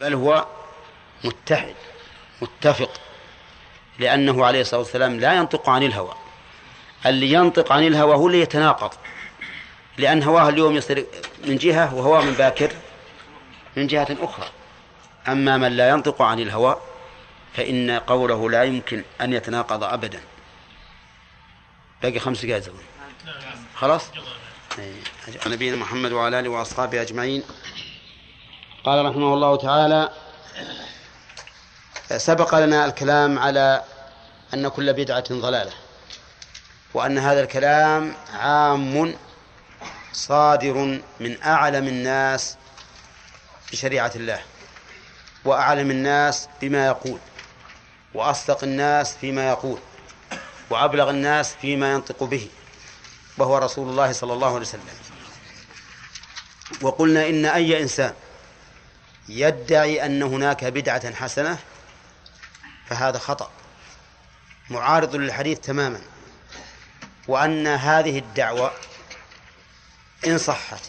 بل هو متحد متفق لأنه عليه الصلاة والسلام لا ينطق عن الهوى. اللي ينطق عن الهوى هو اللي يتناقض لأن هواه اليوم يصير من جهة وهواه من باكر من جهة أخرى. أما من لا ينطق عن الهوى فإن قوله لا يمكن أن يتناقض أبدا. باقي خمس دقائق خلاص؟ نبينا محمد وعلى آله وأصحابه أجمعين. قال رحمه الله تعالى سبق لنا الكلام على أن كل بدعة ضلالة وأن هذا الكلام عام صادر من أعلم الناس بشريعة الله وأعلم الناس بما يقول وأصدق الناس فيما يقول وأبلغ الناس فيما ينطق به وهو رسول الله صلى الله عليه وسلم. وقلنا إن أي إنسان يدعي أن هناك بدعة حسنة فهذا خطأ. معارض للحديث تماما. وأن هذه الدعوة إن صحت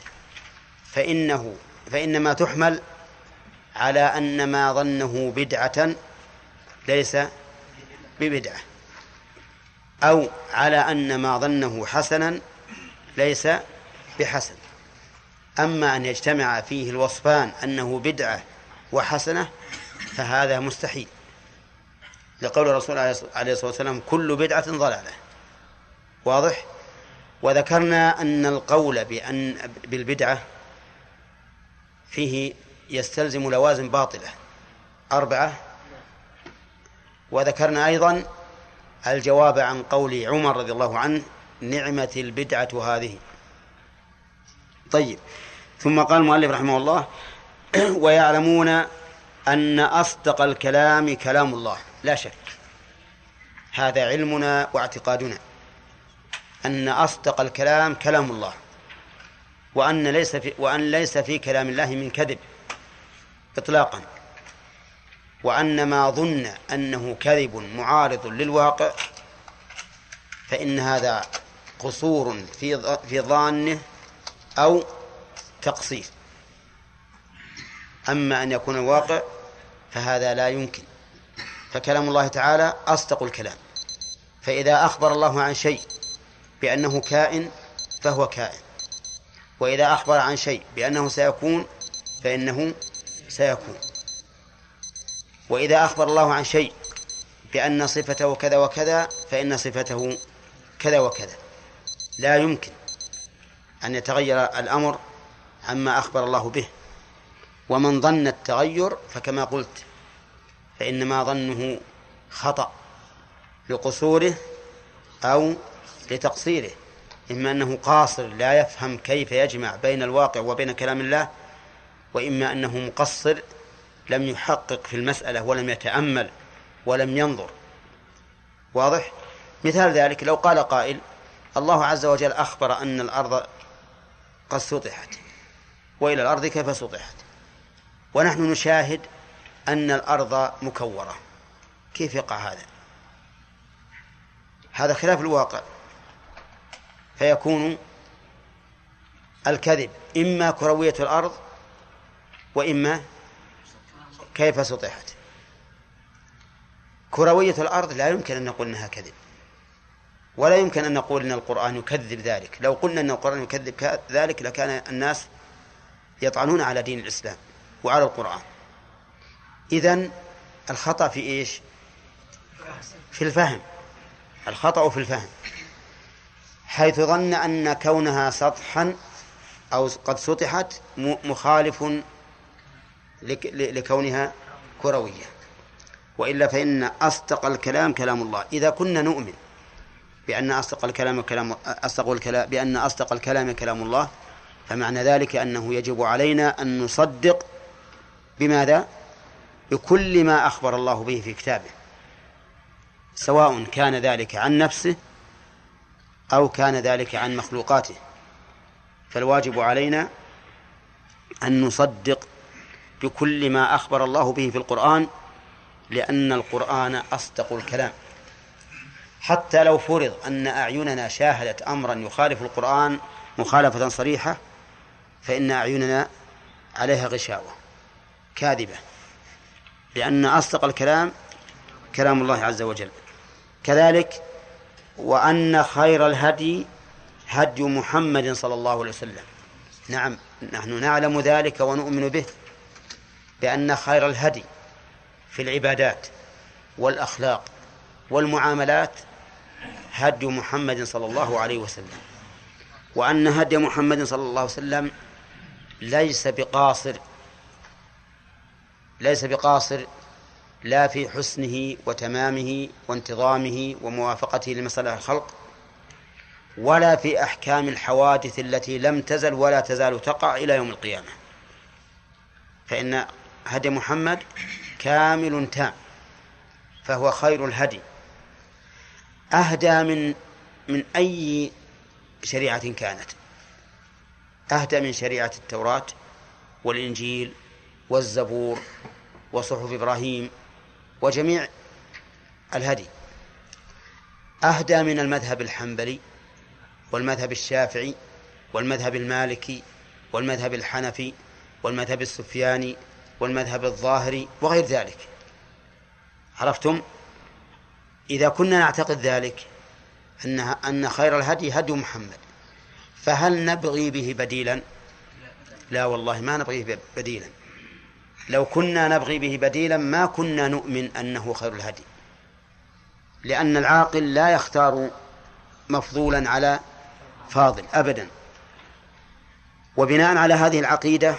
فإنه فإنما تحمل على أن ما ظنه بدعة ليس ببدعة أو على أن ما ظنه حسنا ليس بحسن. أما أن يجتمع فيه الوصفان أنه بدعة وحسنة فهذا مستحيل. لقول الرسول عليه الصلاة والسلام كل بدعة ضلالة. واضح؟ وذكرنا أن القول بأن بالبدعة فيه يستلزم لوازم باطلة. أربعة. وذكرنا أيضا الجواب عن قول عمر رضي الله عنه نعمة البدعة هذه. طيب. ثم قال المؤلف رحمه الله ويعلمون أن أصدق الكلام كلام الله. لا شك. هذا علمنا واعتقادنا. أن أصدق الكلام كلام الله. وأن ليس في وأن ليس في كلام الله من كذب. إطلاقا. وأن ما ظن أنه كذب معارض للواقع فإن هذا قصور في في ظانه أو تقصير أما أن يكون الواقع فهذا لا يمكن. فكلام الله تعالى أصدق الكلام. فإذا أخبر الله عن شيء بأنه كائن فهو كائن. وإذا أخبر عن شيء بأنه سيكون فإنه سيكون. وإذا أخبر الله عن شيء بأن صفته كذا وكذا فإن صفته كذا وكذا. لا يمكن أن يتغير الأمر عما أخبر الله به. ومن ظن التغير فكما قلت فإنما ظنه خطأ لقصوره أو لتقصيره إما أنه قاصر لا يفهم كيف يجمع بين الواقع وبين كلام الله وإما أنه مقصر لم يحقق في المسألة ولم يتأمل ولم ينظر. واضح؟ مثال ذلك لو قال قائل الله عز وجل أخبر أن الأرض قد سطحت. وإلى الأرض كيف سطحت. ونحن نشاهد أن الأرض مكورة. كيف يقع هذا؟ هذا خلاف الواقع. فيكون الكذب إما كروية الأرض وإما كيف سطحت. كروية الأرض لا يمكن أن نقول أنها كذب. ولا يمكن أن نقول أن القرآن يكذب ذلك. لو قلنا أن القرآن يكذب ذلك لكان الناس يطعنون على دين الإسلام وعلى القرآن. إذن الخطأ في إيش؟ في الفهم. الخطأ في الفهم. حيث ظن أن كونها سطحا أو قد سطحت مخالف لكونها كروية. وإلا فإن أصدق الكلام كلام الله. إذا كنا نؤمن بأن أصدق الكلام كلام أصدق الكلام بأن أصدق الكلام كلام الله فمعنى ذلك أنه يجب علينا أن نصدق بماذا؟ بكل ما أخبر الله به في كتابه سواء كان ذلك عن نفسه أو كان ذلك عن مخلوقاته فالواجب علينا أن نصدق بكل ما أخبر الله به في القرآن لأن القرآن أصدق الكلام حتى لو فرض أن أعيننا شاهدت أمرا يخالف القرآن مخالفة صريحة فإن أعيننا عليها غشاوة كاذبة لأن أصدق الكلام كلام الله عز وجل. كذلك وأن خير الهدي هدي محمد صلى الله عليه وسلم. نعم نحن نعلم ذلك ونؤمن به بأن خير الهدي في العبادات والأخلاق والمعاملات هدي محمد صلى الله عليه وسلم. وأن هدي محمد صلى الله عليه وسلم ليس بقاصر ليس بقاصر لا في حسنه وتمامه وانتظامه وموافقته لمصالح الخلق ولا في أحكام الحوادث التي لم تزل ولا تزال تقع إلى يوم القيامة. فإن هدي محمد كامل تام فهو خير الهدي أهدى من من أي شريعة كانت. أهدى من شريعة التوراة والإنجيل والزبور وصحف إبراهيم وجميع الهدي. أهدى من المذهب الحنبلي والمذهب الشافعي والمذهب المالكي والمذهب الحنفي والمذهب السفياني والمذهب الظاهري وغير ذلك. عرفتم؟ إذا كنا نعتقد ذلك أن أن خير الهدي هدي محمد. فهل نبغي به بديلا؟ لا والله ما نبغيه بديلا. لو كنا نبغي به بديلا ما كنا نؤمن أنه خير الهدي. لأن العاقل لا يختار مفضولا على فاضل أبدا. وبناء على هذه العقيدة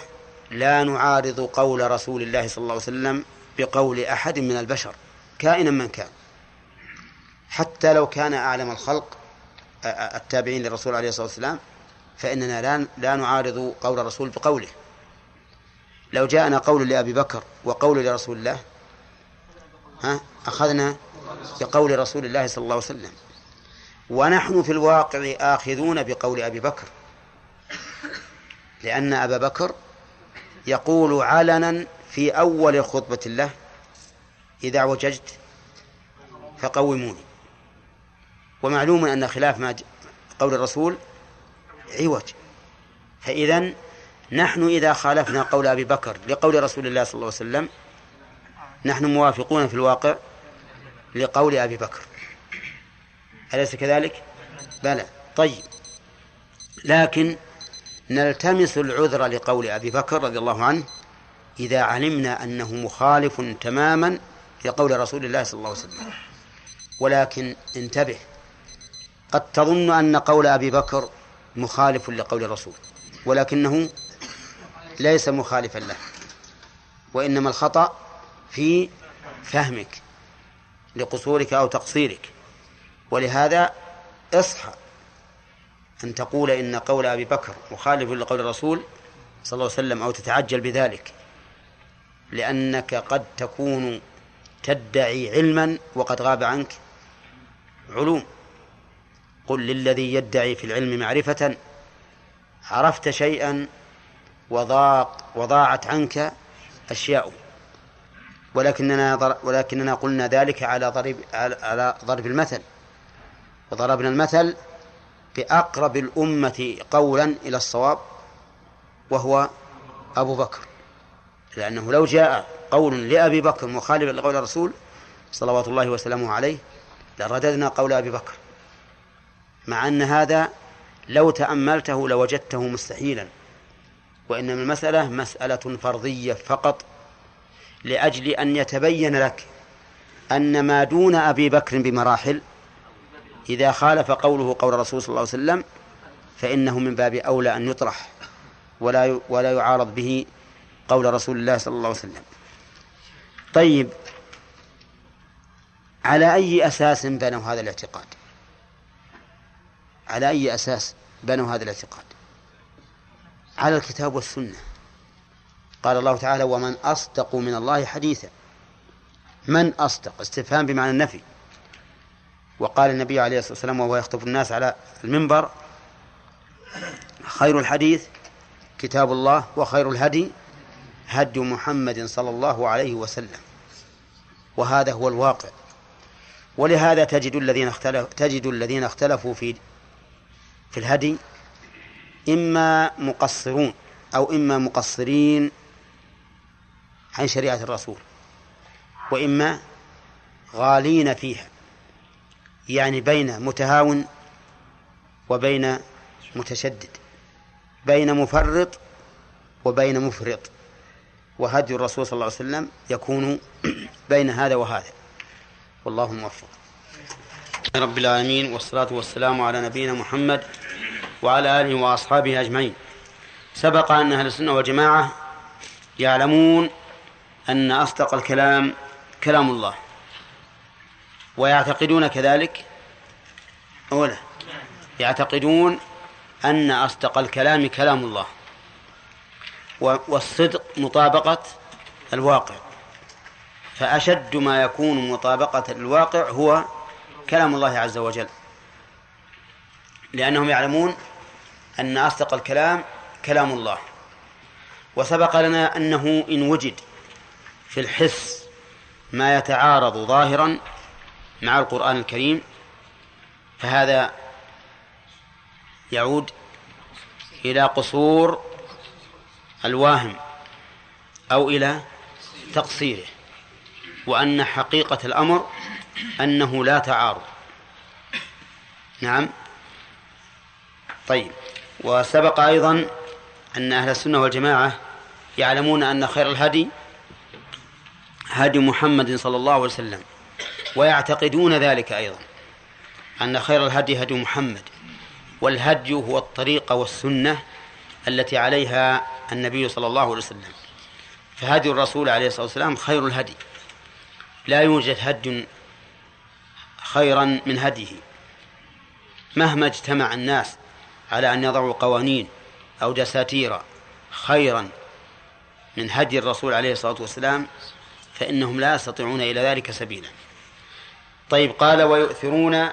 لا نعارض قول رسول الله صلى الله عليه وسلم بقول أحد من البشر كائنا من كان. حتى لو كان أعلم الخلق التابعين للرسول عليه الصلاة والسلام فإننا لا لا نعارض قول الرسول بقوله. لو جاءنا قول لأبي بكر وقول لرسول الله ها أخذنا بقول رسول الله صلى الله عليه وسلم. ونحن في الواقع آخذون بقول أبي بكر. لأن أبا بكر يقول علنا في أول خطبة له إذا وججت فقوموني. ومعلوم أن خلاف ما قول الرسول عوج فإذا نحن إذا خالفنا قول أبي بكر لقول رسول الله صلى الله عليه وسلم نحن موافقون في الواقع لقول أبي بكر. أليس كذلك؟ بلى. طيب. لكن نلتمس العذر لقول أبي بكر رضي الله عنه إذا علمنا أنه مخالف تماما لقول رسول الله صلى الله عليه وسلم. ولكن انتبه قد تظن أن قول أبي بكر مخالف لقول الرسول ولكنه ليس مخالفا له وإنما الخطأ في فهمك لقصورك أو تقصيرك. ولهذا اصحى أن تقول إن قول أبي بكر مخالف لقول الرسول صلى الله عليه وسلم أو تتعجل بذلك لأنك قد تكون تدعي علما وقد غاب عنك علوم. قل للذي يدعي في العلم معرفة عرفت شيئا وضاق وضاعت عنك أشياء. ولكننا ولكننا قلنا ذلك على ضرب على ضرب المثل. وضربنا المثل بأقرب الأمة قولا إلى الصواب وهو أبو بكر. لأنه لو جاء قول لأبي بكر مخالف لقول الرسول صلوات الله وسلامه عليه لرددنا قول أبي بكر. مع أن هذا لو تأملته لوجدته مستحيلا. وإنما المسألة مسألة فرضية فقط لأجل أن يتبين لك أن ما دون أبي بكر بمراحل إذا خالف قوله قول الرسول صلى الله عليه وسلم فإنه من باب أولى أن يطرح ولا ولا يعارض به قول رسول الله صلى الله عليه وسلم. طيب على أي أساس بنوا هذا الاعتقاد؟ على أي أساس بنوا هذا الاعتقاد؟ على الكتاب والسنة. قال الله تعالى ومن أصدق من الله حديثا. من أصدق؟ استفهام بمعنى النفي. وقال النبي عليه الصلاة والسلام وهو يخطب الناس على المنبر خير الحديث كتاب الله وخير الهدي هدي محمد صلى الله عليه وسلم. وهذا هو الواقع. ولهذا تجد الذين اختلف تجد الذين اختلفوا في في الهدي إما مقصرون أو إما مقصرين عن شريعة الرسول وإما غالين فيها يعني بين متهاون وبين متشدد بين مفرط وبين مفرط. وهدي الرسول صلى الله عليه وسلم يكون بين هذا وهذا. والله موفق. رب العالمين والصلاة والسلام على نبينا محمد وعلى آله وأصحابه أجمعين. سبق أن أهل السنة والجماعة يعلمون أن أصدق الكلام كلام الله ويعتقدون كذلك أولا يعتقدون أن أصدق الكلام كلام الله والصدق مطابقة الواقع. فأشد ما يكون مطابقة الواقع هو كلام الله عز وجل. لأنهم يعلمون أن أصدق الكلام كلام الله. وسبق لنا أنه إن وجد في الحس ما يتعارض ظاهرا مع القرآن الكريم فهذا يعود إلى قصور الواهم أو إلى تقصيره وأن حقيقة الأمر أنه لا تعارض. نعم. طيب. وسبق أيضا أن أهل السنة والجماعة يعلمون أن خير الهدي هدي محمد صلى الله عليه وسلم ويعتقدون ذلك أيضا أن خير الهدي هدي محمد والهدي هو الطريقة والسنة التي عليها النبي صلى الله عليه وسلم. فهدي الرسول عليه الصلاة والسلام خير الهدي. لا يوجد هدي خيرا من هديه. مهما اجتمع الناس على أن يضعوا قوانين أو دساتير خيرا من هدي الرسول عليه الصلاة والسلام فإنهم لا يستطيعون إلى ذلك سبيلا. طيب قال ويؤثرون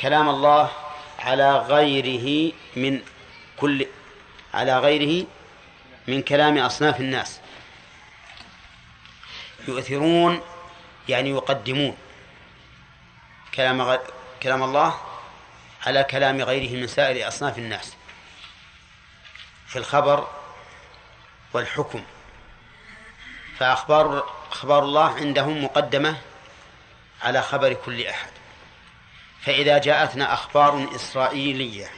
كلام الله على غيره من كل على غيره من كلام أصناف الناس. يؤثرون يعني يقدمون. كلام غ... كلام الله على كلام غيره من سائر أصناف الناس في الخبر والحكم. فأخبار أخبار الله عندهم مقدمة على خبر كل أحد. فإذا جاءتنا أخبار إسرائيلية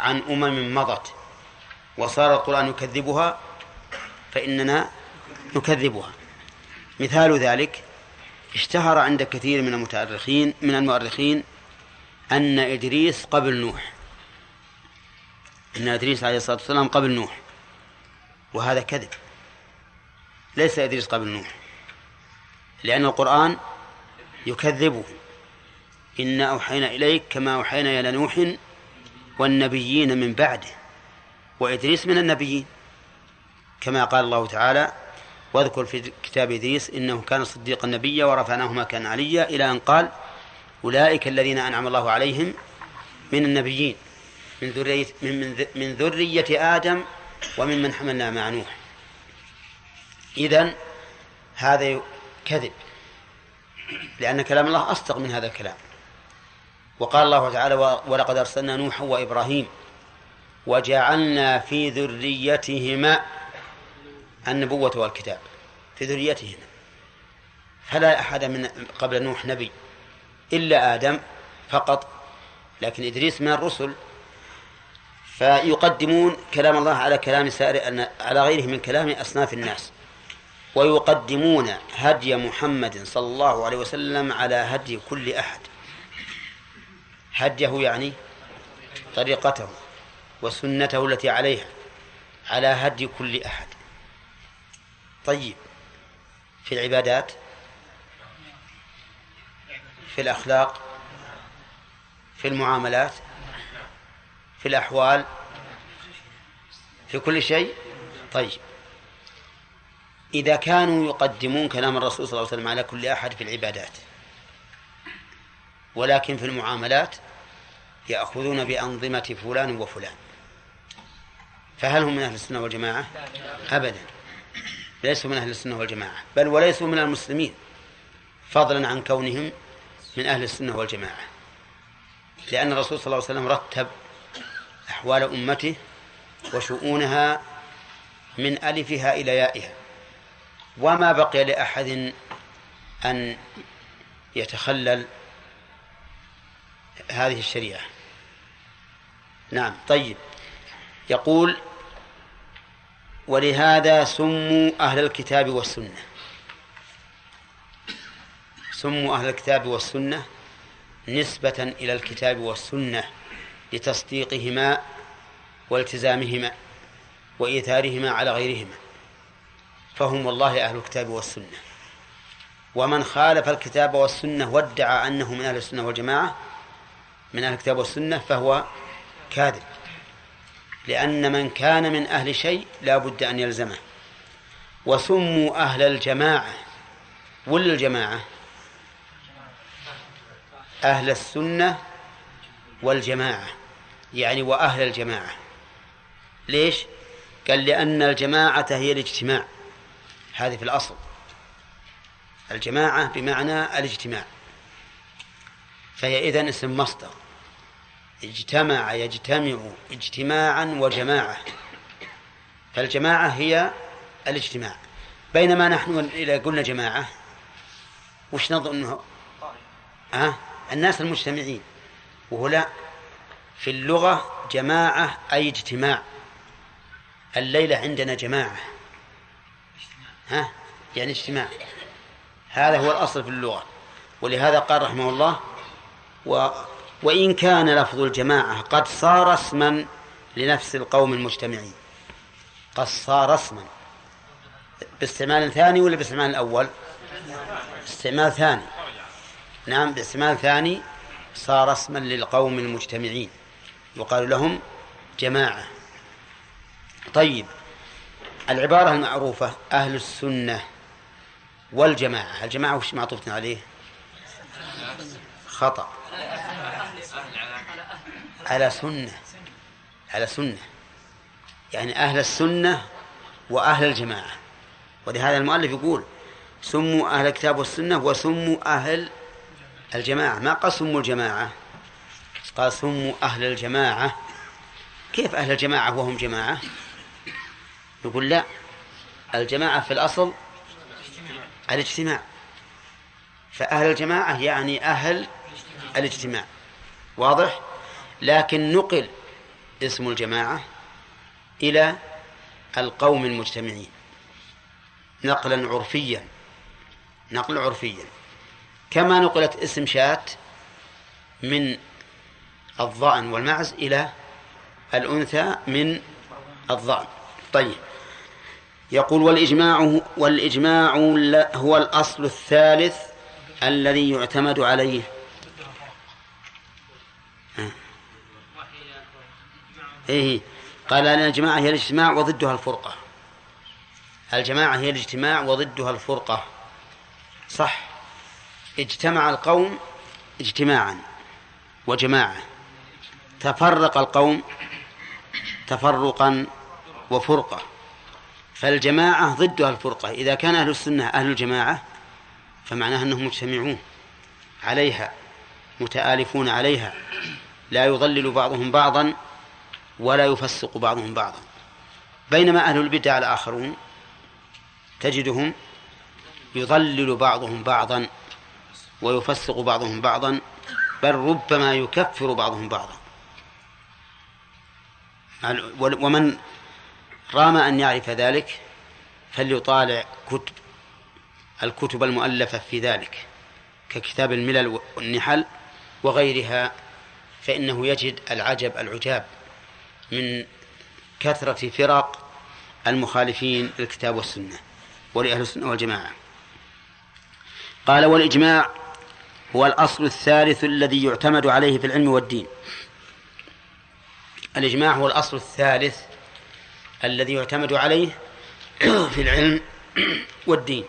عن أمم مضت وصار القرآن يكذبها فإننا نكذبها. مثال ذلك اشتهر عند كثير من المتأرخين من المؤرخين أن إدريس قبل نوح. أن إدريس عليه الصلاة والسلام قبل نوح. وهذا كذب. ليس إدريس قبل نوح. لأن القرآن يكذبه إنا أوحينا إليك كما أوحينا إلى نوح والنبيين من بعده. وإدريس من النبيين كما قال الله تعالى واذكر في كتاب إدريس إنه كان صديقا نبيا ورفعناه مكانا عليا إلى أن قال أولئك الذين أنعم الله عليهم من النبيين من ذرية من, من ذرية آدم ومن من حملنا مع نوح. إذن هذا كذب لأن كلام الله أصدق من هذا الكلام. وقال الله تعالى ولقد أرسلنا نوحا وإبراهيم وجعلنا في ذريتهما النبوة والكتاب في ذريتهما فلا أحد من قبل نوح نبي إلا آدم فقط لكن إدريس من الرسل. فيقدمون كلام الله على كلام سائر على غيره من كلام أصناف الناس. ويقدمون هدي محمد صلى الله عليه وسلم على هدي كل أحد. هديه يعني طريقته وسنته التي عليها على هدي كل أحد. طيب. في العبادات؟ في الأخلاق؟ في المعاملات؟ في الأحوال؟ في كل شيء؟ طيب. إذا كانوا يقدمون كلام الرسول صلى الله عليه وسلم على كل أحد في العبادات ولكن في المعاملات يأخذون بأنظمة فلان وفلان فهل هم من أهل السنة والجماعة؟ أبدا. ليسوا من أهل السنة والجماعة بل وليسوا من المسلمين فضلا عن كونهم من أهل السنة والجماعة. لأن الرسول صلى الله عليه وسلم رتب أحوال أمته وشؤونها من ألفها إلى يائها. وما بقي لأحد أن يتخلل هذه الشريعة. نعم طيب. يقول ولهذا سموا أهل الكتاب والسنة. سموا أهل الكتاب والسنة نسبة إلى الكتاب والسنة لتصديقهما والتزامهما وإيثارهما على غيرهما. فهم والله أهل الكتاب والسنة. ومن خالف الكتاب والسنة وادعى أنه من أهل السنة والجماعة من أهل الكتاب والسنة فهو كاذب. لأن من كان من أهل شيء لا بد أن يلزمه. وسموا أهل الجماعة. ولا الجماعة؟ أهل السنة والجماعة. يعني وأهل الجماعة. ليش؟ قال لأن الجماعة هي الاجتماع. هذه في الأصل. الجماعة بمعنى الاجتماع. فهي إذن اسم مصدر. اجتمع يجتمع اجتماعا وجماعة. فالجماعة هي الاجتماع. بينما نحن إذا قلنا جماعة وش نظن أه؟ الناس المجتمعين. وهو لا. في اللغة جماعة أي اجتماع. الليلة عندنا جماعة. ها؟ يعني اجتماع. هذا هو الأصل في اللغة. ولهذا قال رحمه الله و وإن كان لفظ الجماعة قد صار اسما لنفس القوم المجتمعين. قد صار اسما. باستعمال ثاني ولا باستعمال الأول؟ استعمال ثاني. نعم باستعمال ثاني صار اسما للقوم المجتمعين. يقال لهم جماعة. طيب العبارة المعروفة أهل السنة والجماعة. الجماعة وش معطوفة عليه؟ خطأ. على سنة على سنة. يعني أهل السنة وأهل الجماعة. ولهذا المؤلف يقول سموا أهل الكتاب والسنة وسموا أهل الجماعة. ما قال سموا الجماعة؟ قال سموا أهل الجماعة. كيف أهل الجماعة وهم جماعة؟ يقول لا الجماعة في الأصل الاجتماع. فأهل الجماعة يعني أهل الاجتماع. واضح؟ لكن نقل اسم الجماعة إلى القوم المجتمعين. نقلا عرفيا نقل عرفيا. كما نقلت اسم شاة من الظأن والمعز إلى الأنثى من الظأن طيب. يقول والإجماع والإجماع هو الأصل الثالث الذي يعتمد عليه إيه. قال أن الجماعة هي الاجتماع وضدها الفرقة. الجماعة هي الاجتماع وضدها الفرقة. صح. اجتمع القوم اجتماعا وجماعة. تفرق القوم تفرقا وفرقة. فالجماعة ضدها الفرقة. إذا كان أهل السنة أهل الجماعة فمعناها أنهم مجتمعون عليها متآلفون عليها. لا يضلل بعضهم بعضا ولا يفسق بعضهم بعضا. بينما أهل البدع الآخرون تجدهم يضلل بعضهم بعضا ويفسق بعضهم بعضا بل ربما يكفر بعضهم بعضا. ومن رام أن يعرف ذلك فليطالع كتب الكتب المؤلفة في ذلك ككتاب الملل والنحل وغيرها فإنه يجد العجب العجاب. من كثرة فرق المخالفين للكتاب والسنة ولأهل السنة والجماعة. قال والإجماع هو الأصل الثالث الذي يعتمد عليه في العلم والدين. الإجماع هو الأصل الثالث الذي يعتمد عليه في العلم والدين.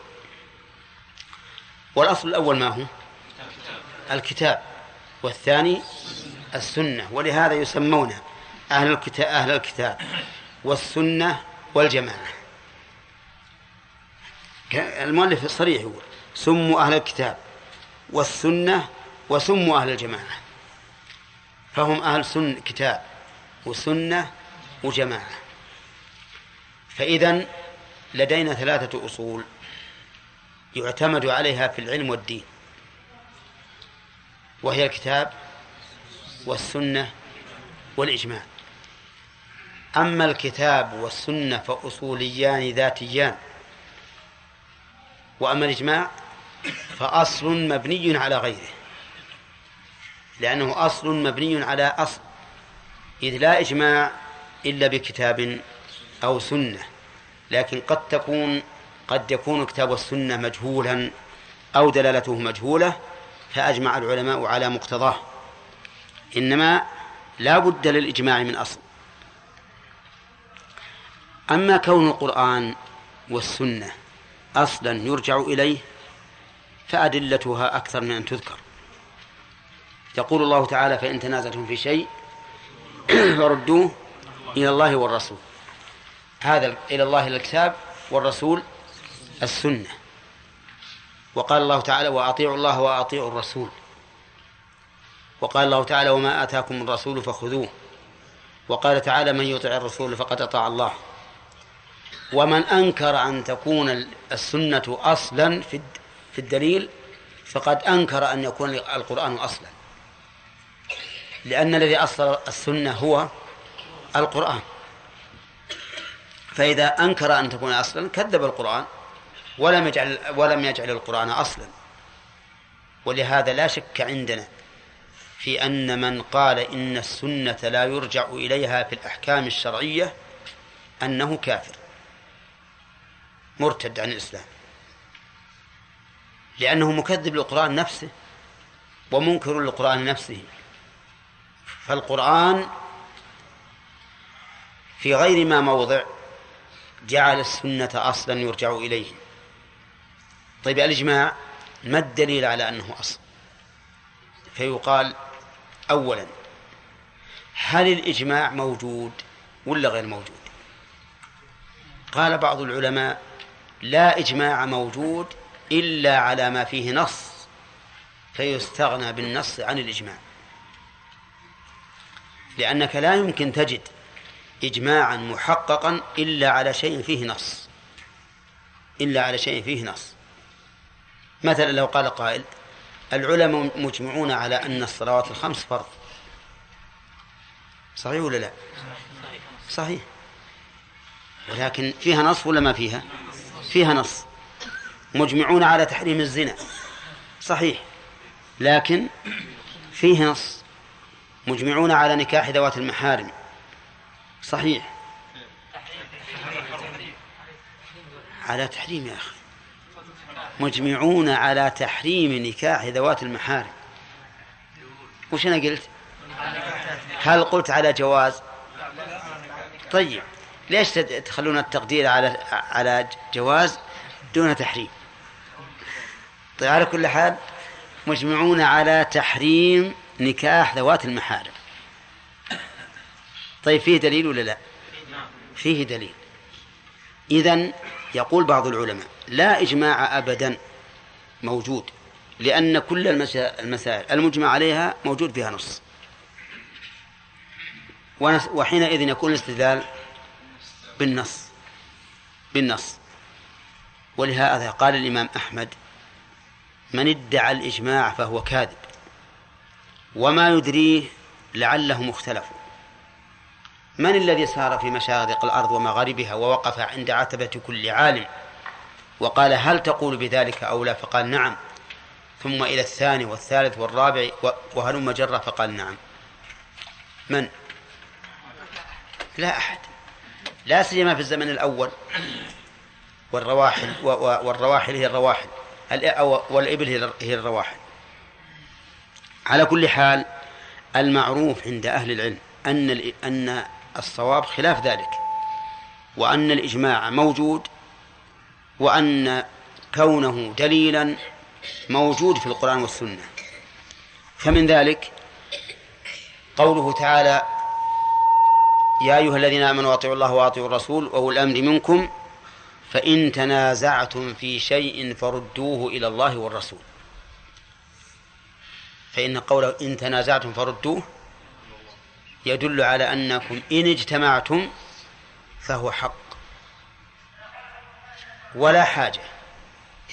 والأصل الأول ما هو؟ الكتاب. والثاني السنة. ولهذا يسمون أهل الكتاب أهل الكتاب والسنة والجماعة. المؤلف صريح يقول سموا أهل الكتاب والسنة وسموا أهل الجماعة. فهم أهل سن كتاب وسنة وجماعة. فإذا لدينا ثلاثة أصول يعتمد عليها في العلم والدين. وهي الكتاب والسنة والإجماع. أما الكتاب والسنة فأصوليان ذاتيان. وأما الإجماع فأصل مبني على غيره لأنه أصل مبني على أصل إذ لا إجماع إلا بكتاب أو سنة لكن قد تكون قد يكون كتاب السنة مجهولا أو دلالته مجهولة فأجمع العلماء على مقتضاه. إنما لا بد للإجماع من أصل. أما كون القرآن والسنة أصلا يرجع إليه فأدلتها أكثر من أن تذكر. يقول الله تعالى فإن تنازلتم في شيء فردوه إلى الله والرسول. هذا إلى الله الكتاب والرسول السنة. وقال الله تعالى وأطيعوا الله وأطيعوا الرسول. وقال الله تعالى وما آتاكم الرسول فخذوه. وقال تعالى من يطع الرسول فقد أطاع الله. ومن أنكر أن تكون السنة أصلا في الدليل فقد أنكر أن يكون القرآن أصلا. لأن الذي أصل السنة هو القرآن. فإذا أنكر أن تكون أصلا كذب القرآن ولم يجعل ولم يجعل القرآن أصلا. ولهذا لا شك عندنا في أن من قال إن السنة لا يرجع إليها في الأحكام الشرعية أنه كافر. مرتد عن الإسلام. لأنه مكذب للقرآن نفسه ومنكر للقرآن نفسه. فالقرآن في غير ما موضع جعل السنة أصلا يرجع إليه. طيب الإجماع ما الدليل على أنه أصل؟ فيقال أولا هل الإجماع موجود ولا غير موجود؟ قال بعض العلماء لا إجماع موجود إلا على ما فيه نص فيستغنى بالنص عن الإجماع. لأنك لا يمكن تجد إجماعا محققا إلا على شيء فيه نص. إلا على شيء فيه نص. مثلا لو قال قائل العلماء مجمعون على أن الصلوات الخمس فرض. صحيح ولا لا؟ صحيح. ولكن فيها نص ولا ما فيها؟ فيها نص. مجمعون على تحريم الزنا. صحيح. لكن فيه نص. مجمعون على نكاح ذوات المحارم. صحيح. على تحريم يا أخي. مجمعون على تحريم نكاح ذوات المحارم. وش أنا قلت؟ هل قلت على جواز؟ طيب. ليش تخلون التقدير على على جواز دون تحريم؟ طيب على كل حال مجمعون على تحريم نكاح ذوات المحارم. طيب فيه دليل ولا لا؟ فيه دليل. إذن يقول بعض العلماء لا إجماع أبدا موجود لأن كل المسائل المجمع عليها موجود فيها نص. وحينئذ يكون الاستدلال بالنص بالنص. ولهذا قال الإمام أحمد من ادعى الإجماع فهو كاذب وما يدريه لعلهم اختلفوا. من الذي سار في مشارق الأرض ومغاربها ووقف عند عتبة كل عالم وقال هل تقول بذلك أو لا؟ فقال نعم. ثم إلى الثاني والثالث والرابع وهلم جرة فقال نعم. من؟ لا أحد. لا سيما في الزمن الأول. والرواحل والرواحل هي الرواحل. والإبل هي الرواحل. على كل حال المعروف عند أهل العلم أن أن الصواب خلاف ذلك وأن الإجماع موجود وأن كونه دليلا موجود في القرآن والسنة. فمن ذلك قوله تعالى يا أيها الذين آمنوا أطيعوا الله وأطيعوا الرسول وأولي الأمر منكم فإن تنازعتم في شيء فردوه إلى الله والرسول. فإن قوله إن تنازعتم فردوه يدل على أنكم إن اجتمعتم فهو حق. ولا حاجة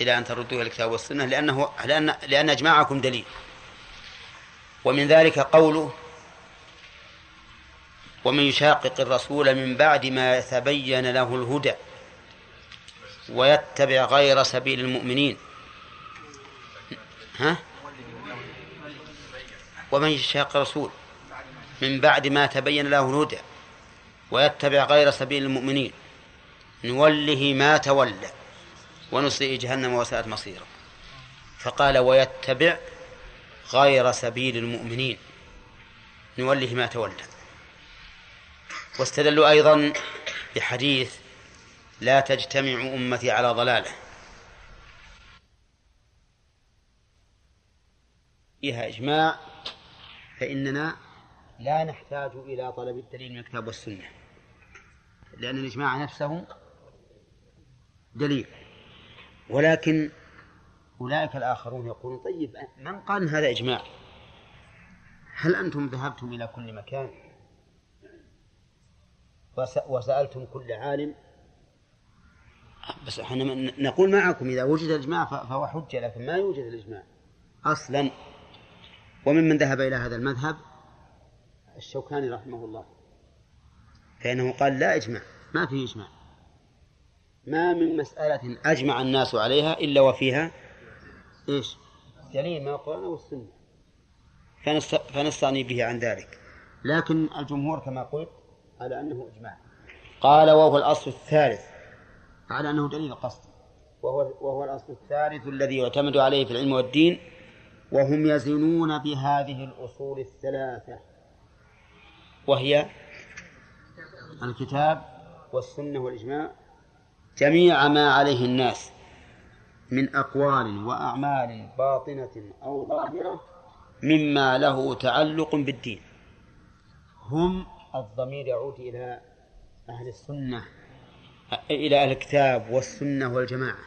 إلى أن تردوه الكتاب والسنة لأنه لأن لأن إجماعكم دليل. ومن ذلك قوله ومن يشاقق الرسول من بعد ما تبين له الهدى ويتبع غير سبيل المؤمنين. ها؟ ومن يشاق الرسول من بعد ما تبين له الهدى ويتبع غير سبيل المؤمنين. نوله ما تولى ونصليه جهنم وساءت مصيرا فقال ويتبع غير سبيل المؤمنين. نوله ما تولى. واستدلوا أيضا بحديث لا تجتمع أمتي على ضلاله. فيها إجماع فإننا لا نحتاج إلى طلب الدليل من الكتاب والسنة لأن الإجماع نفسه دليل. ولكن أولئك الآخرون يقولون طيب من قال هذا إجماع؟ هل أنتم ذهبتم إلى كل مكان؟ وسألتم كل عالم. بس إحنا نقول معكم إذا وجد الإجماع فهو حجة لكن ما يوجد الإجماع أصلا. وممن ذهب إلى هذا المذهب؟ الشوكاني رحمه الله. فإنه قال لا إجماع ما فيه إجماع. ما من مسألة أجمع الناس عليها إلا وفيها إيش؟ دليل من القرآن والسنة. فنستغني به عن ذلك. لكن الجمهور كما قلت على أنه إجماع. قال وهو الأصل الثالث. على أنه دليل القصد. وهو وهو الأصل الثالث الذي يعتمد عليه في العلم والدين وهم يزنون بهذه الأصول الثلاثة. وهي الكتاب والسنة والإجماع جميع ما عليه الناس من أقوال وأعمال باطنة أو ظاهرة مما له تعلق بالدين. هم الضمير يعود إلى أهل السنة إلى أهل الكتاب والسنة والجماعة.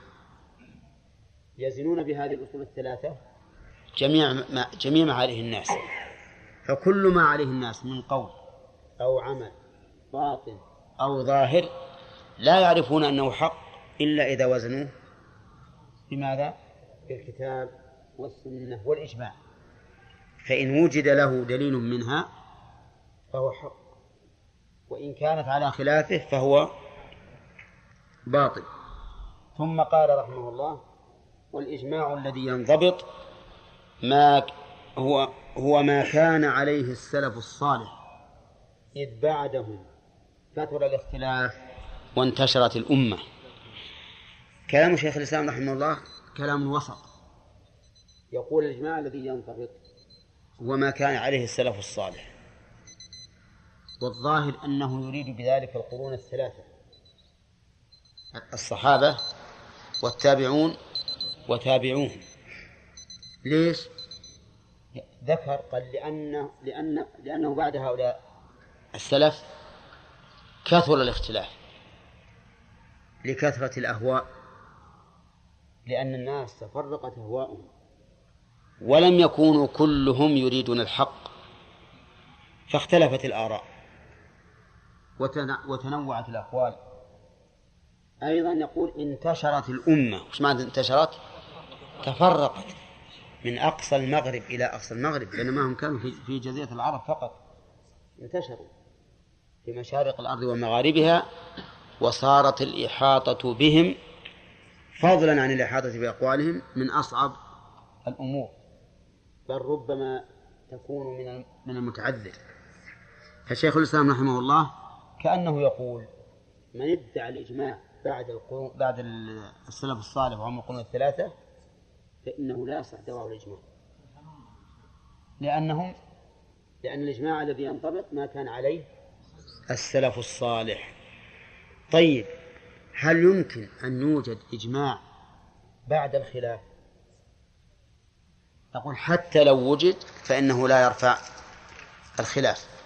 يزنون بهذه الأصول الثلاثة جميع ما جميع ما عليه الناس. فكل ما عليه الناس من قول أو عمل باطن أو ظاهر لا يعرفون أنه حق إلا إذا وزنوه بماذا؟ بالكتاب والسنة والإجماع. فإن وجد له دليل منها فهو حق. وإن كانت على خلافه فهو باطل. ثم قال رحمه الله والإجماع الذي ينضبط ما هو هو ما كان عليه السلف الصالح إذ بعدهم كثر الاختلاف وانتشرت الأمة. كلام شيخ الإسلام رحمه الله كلام وسط. يقول الإجماع الذي ينضبط هو ما كان عليه السلف الصالح. والظاهر أنه يريد بذلك القرون الثلاثة. الصحابة والتابعون وتابعوهم. ليش؟ ذكر قال لأن لأن لأنه بعد هؤلاء السلف كثر الاختلاف لكثرة الأهواء لأن الناس تفرقت أهواؤهم ولم يكونوا كلهم يريدون الحق فاختلفت الآراء. وتنوعت الأقوال. أيضا يقول انتشرت الأمة. وش معنى انتشرت؟ تفرقت من أقصى المغرب إلى أقصى المغرب بينما هم كانوا في جزيرة العرب فقط. انتشروا في مشارق الأرض ومغاربها وصارت الإحاطة بهم فضلا عن الإحاطة بأقوالهم من أصعب الأمور. بل ربما تكون من من المتعذر. فشيخ الإسلام رحمه الله كأنه يقول من ادعى الإجماع بعد القرون بعد السلف الصالح وهم القرون الثلاثة فإنه لا يصح دعواه الإجماع. لأنهم لأن الإجماع الذي ينطبق ما كان عليه السلف الصالح. طيب هل يمكن أن يوجد إجماع بعد الخلاف؟ نقول حتى لو وجد فإنه لا يرفع الخلاف.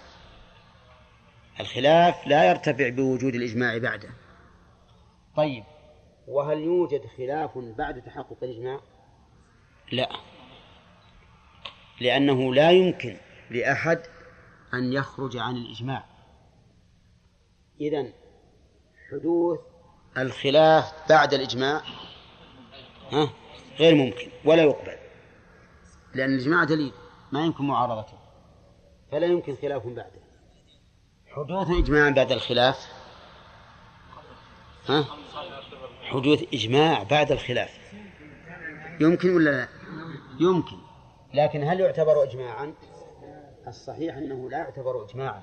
الخلاف لا يرتفع بوجود الإجماع بعده. طيب وهل يوجد خلاف بعد تحقق الإجماع؟ لا. لأنه لا يمكن لأحد أن يخرج عن الإجماع. إذن حدوث الخلاف بعد الإجماع ها غير ممكن ولا يقبل. لأن الإجماع دليل ما يمكن معارضته. فلا يمكن خلاف بعده. حدوث إجماع بعد الخلاف. ها؟ حدوث إجماع بعد الخلاف. يمكن ولا لا؟ يمكن. لكن هل يعتبر إجماعا؟ الصحيح أنه لا يعتبر إجماعا.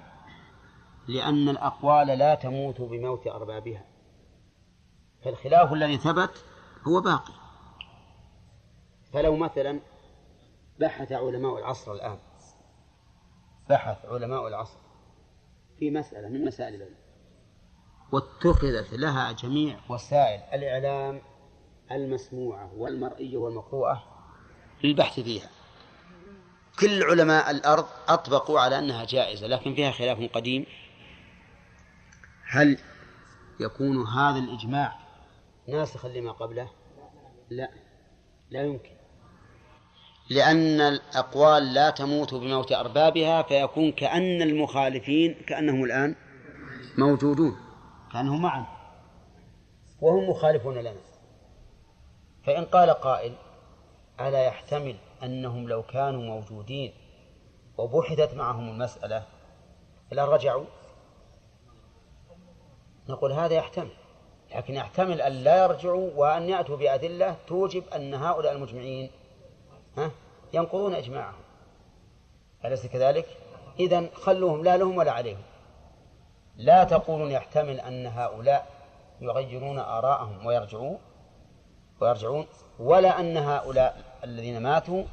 لأن الأقوال لا تموت بموت أربابها. فالخلاف الذي ثبت هو باقي. فلو مثلا بحث علماء العصر الآن. بحث علماء العصر. في مسألة من مسائل العلم. واتخذت لها جميع وسائل الإعلام المسموعة والمرئية والمقروءة للبحث فيها. كل علماء الأرض أطبقوا على أنها جائزة لكن فيها خلاف قديم. هل يكون هذا الإجماع ناسخا لما قبله؟ لا. لا يمكن. لأن الأقوال لا تموت بموت أربابها فيكون كأن المخالفين كأنهم الآن موجودون. كأنهم معا وهم مخالفون لنا. فإن قال قائل ألا يحتمل أنهم لو كانوا موجودين وبحثت معهم المسألة لا رجعوا؟ نقول هذا يحتمل. لكن يحتمل أن لا يرجعوا وأن يأتوا بأدلة توجب أن هؤلاء المجمعين ها؟ ينقضون إجماعهم. أليس كذلك؟ إذا خلوهم لا لهم ولا عليهم. لا تقولون يحتمل أن هؤلاء يغيرون آراءهم ويرجعون؟ ويرجعون؟ ولا أن هؤلاء الذين ماتوا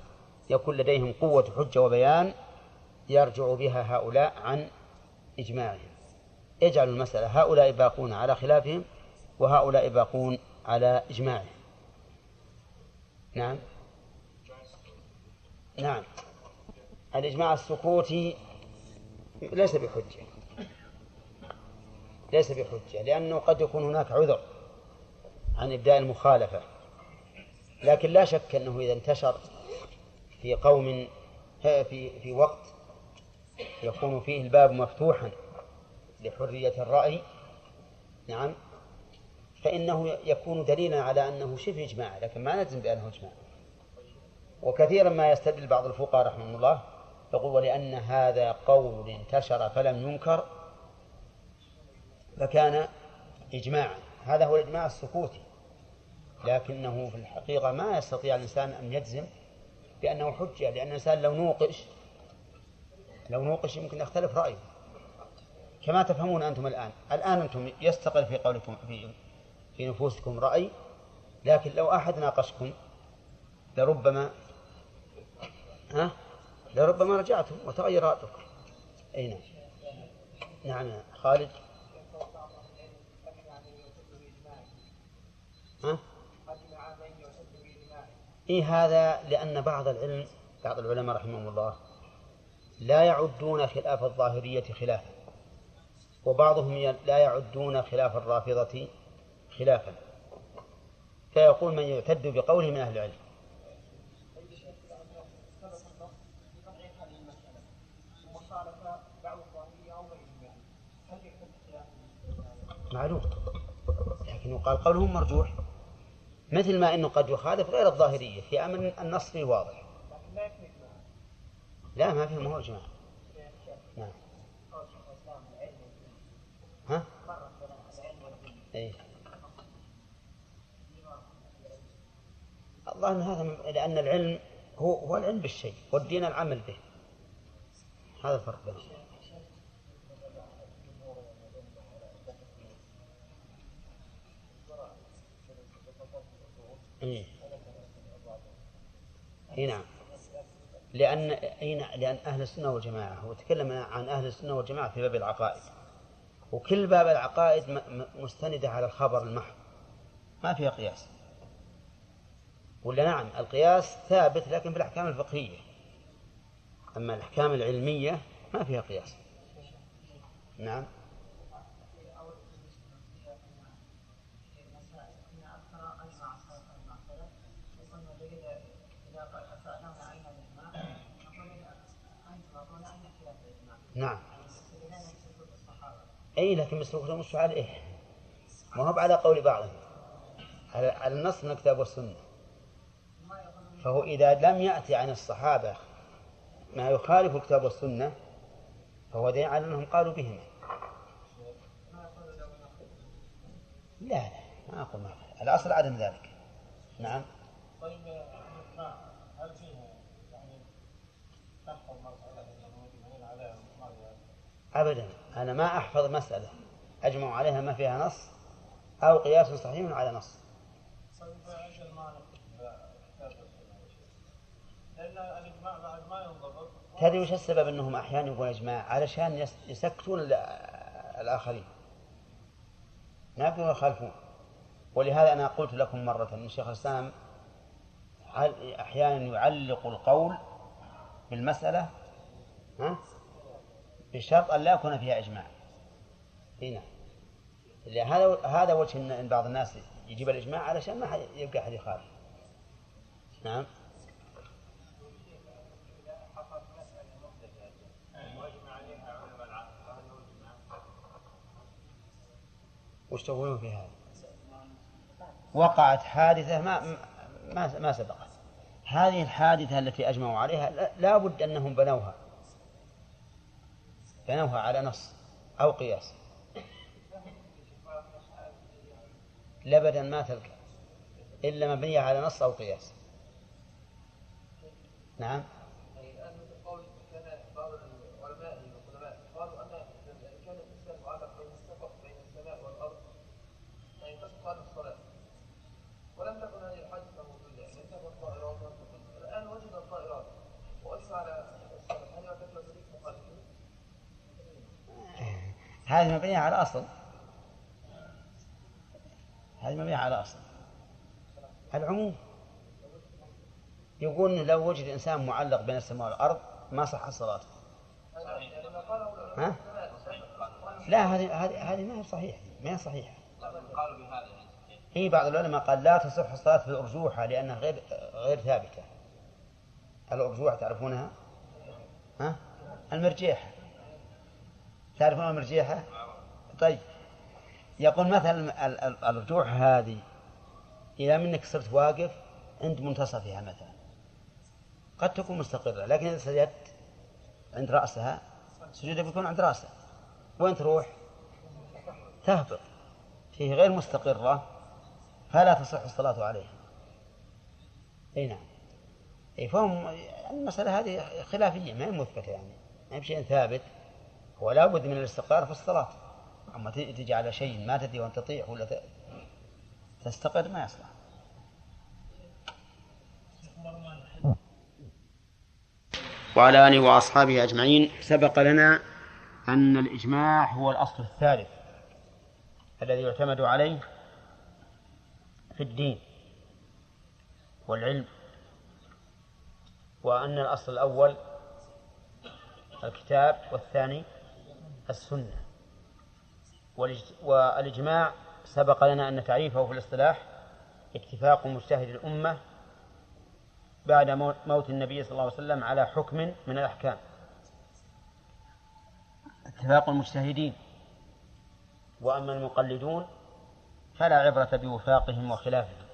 يكون لديهم قوة حجة وبيان يرجع بها هؤلاء عن إجماعهم. اجعلوا المسألة هؤلاء باقون على خلافهم وهؤلاء باقون على إجماعهم. نعم. نعم. الإجماع السكوتي ليس بحجة. ليس بحجة لأنه قد يكون هناك عذر عن إبداء المخالفة. لكن لا شك أنه إذا انتشر في قوم في في وقت يكون فيه الباب مفتوحا لحرية الرأي نعم فإنه يكون دليلا على أنه شبه إجماع لكن ما نجزم بأنه إجماع وكثيرا ما يستدل بعض الفقهاء رحمه الله يقول ولأن هذا قول انتشر فلم ينكر فكان إجماعا. هذا هو الإجماع السكوتي لكنه في الحقيقة ما يستطيع الإنسان أن يجزم بأنه حجة لأن الإنسان لو نوقش لو نوقش يمكن يختلف رأيه. كما تفهمون أنتم الآن الآن أنتم يستقل في قولكم في في نفوسكم رأي لكن لو أحد ناقشكم لربما ها؟ لربما رجعتم وتغير رأيكم. أي نعم. نعم خالد. ها؟ إيه هذا لأن بعض العلم بعض العلماء رحمهم الله لا يعدون خلاف الظاهرية خلافا. وبعضهم لا يعدون خلاف الرافضة خلافا. فيقول من يعتد بقوله من أهل العلم. معلوم. لكن يقال قولهم مرجوح. مثل ما إنه قد يخالف غير الظاهرية في أمر النص فيه واضح لا ما فيه ما هو اجماع نعم. ها؟ إيه. الظاهر هذا لأن العلم هو هو العلم بالشيء والدين العمل به. هذا الفرق بينهم. إيه. إيه نعم. لأن أين لأن أهل السنة والجماعة هو تكلم عن أهل السنة والجماعة في باب العقائد. وكل باب العقائد مستندة على الخبر المحض. ما فيها قياس. ولا نعم القياس ثابت لكن في الأحكام الفقهية. أما الأحكام العلمية ما فيها قياس. نعم. نعم. أي لكن مسلوك الصحابة إيه؟ ما هو على قول بعضهم على, على النص من الكتاب والسنة. فهو إذا لم يأتي عن الصحابة ما يخالف الكتاب والسنة فهو دليل على أنهم قالوا بهما لا لا ما أقول ما الأصل عدم ذلك. نعم. طيب هل فيها يعني تحفظ مسألة عليها أبدا. أنا ما أحفظ مسألة. أجمع عليها ما فيها نص أو قياس صحيح على نص. طيب لأن الإجماع بعد ما ينضبط تدري وش السبب أنهم أحيانا يقولون إجماع علشان يسكتون الآخرين؟ ما يقدرون يخالفون. ولهذا أنا قلت لكم مرة أن شيخ الإسلام أحيانا يعلق القول بالمسألة؟ ها؟ بشرط أن لا يكون فيها إجماع. هنا هذا هذا وجه أن بعض الناس يجيب الإجماع علشان ما يبقى أحد يخالف. نعم. وش تقولون في هذا؟ وقعت حادثة ما ما ما سبقت. هذه الحادثة التي أجمعوا عليها لا بد أنهم بنوها. بنوها على نص أو قياس. لبدا ما تلقى إلا مبنية على نص أو قياس. نعم؟ هذه مبنية على أصل هذه مبنية على أصل العموم يقول لو وجد إنسان معلق بين السماء والأرض ما صح صلاته ها؟ لا هذه هذه ما هي صحيحة ما هي صحيحة بهذا اي بعض العلماء قال لا تصح الصلاة في الأرجوحة لأنها غير غير ثابتة الأرجوحة تعرفونها؟ ها؟ المرجيحة تعرفون المرجيحة طيب. يقول مثلا الرجوع هذه إذا منك صرت واقف عند منتصفها مثلا قد تكون مستقرة لكن إذا سجدت عند رأسها سجودك بيكون عند رأسها. وين تروح؟ تهبط. فيه غير مستقرة فلا تصح الصلاة عليها. أي نعم. أي فهم المسألة هذه خلافية ما هي مثبتة يعني ما هي بشيء ثابت. ولا بد من الاستقرار في الصلاة. أما تجي على شيء ما تدري وأن تطيع ولا تستقر ما يصلح. وعلى آله وأصحابه أجمعين. سبق لنا أن الإجماع هو الأصل الثالث الذي يعتمد عليه في الدين والعلم وأن الأصل الأول الكتاب والثاني السنة. والإجماع سبق لنا أن تعريفه في الاصطلاح اتفاق مجتهد الأمة بعد موت النبي صلى الله عليه وسلم على حكم من الأحكام. اتفاق المجتهدين. وأما المقلدون فلا عبرة بوفاقهم وخلافهم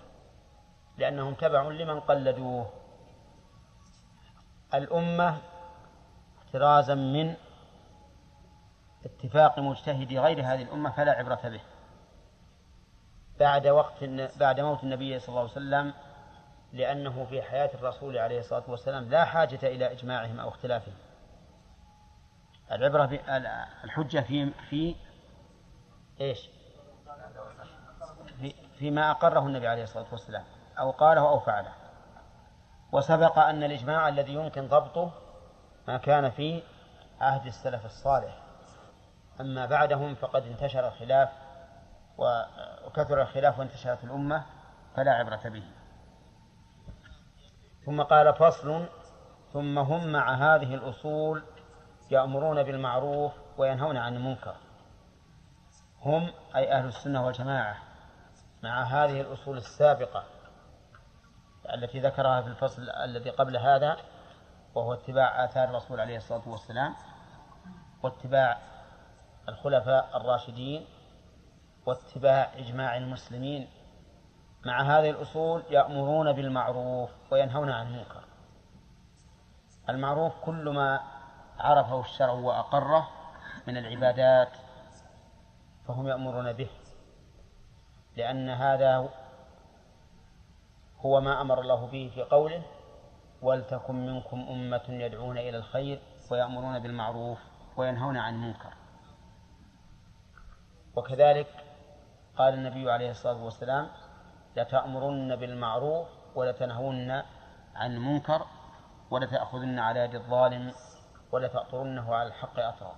لأنهم تبع لمن قلدوه. الأمة احترازا من اتفاق مجتهد غير هذه الأمة فلا عبرة به. بعد وقت بعد موت النبي صلى الله عليه وسلم لأنه في حياة الرسول عليه الصلاة والسلام لا حاجة إلى إجماعهم أو اختلافهم. العبرة الحجة في في إيش؟ في فيما أقره النبي عليه الصلاة والسلام أو قاله أو فعله. وسبق أن الإجماع الذي يمكن ضبطه ما كان في عهد السلف الصالح. أما بعدهم فقد انتشر الخلاف وكثر الخلاف وانتشرت الأمة فلا عبرة به. ثم قال فصل ثم هم مع هذه الأصول يأمرون بالمعروف وينهون عن المنكر. هم أي أهل السنة والجماعة مع هذه الأصول السابقة التي ذكرها في الفصل الذي قبل هذا وهو اتباع آثار الرسول عليه الصلاة والسلام واتباع الخلفاء الراشدين واتباع إجماع المسلمين مع هذه الأصول يأمرون بالمعروف وينهون عن المنكر. المعروف كل ما عرفه الشرع وأقره من العبادات فهم يأمرون به لأن هذا هو ما أمر الله به في قوله ولتكن منكم أمة يدعون إلى الخير ويأمرون بالمعروف وينهون عن المنكر. وكذلك قال النبي عليه الصلاة والسلام لتأمرن بالمعروف ولتنهون عن المنكر ولتأخذن على يد الظالم ولتأطرنه على الحق أطرا.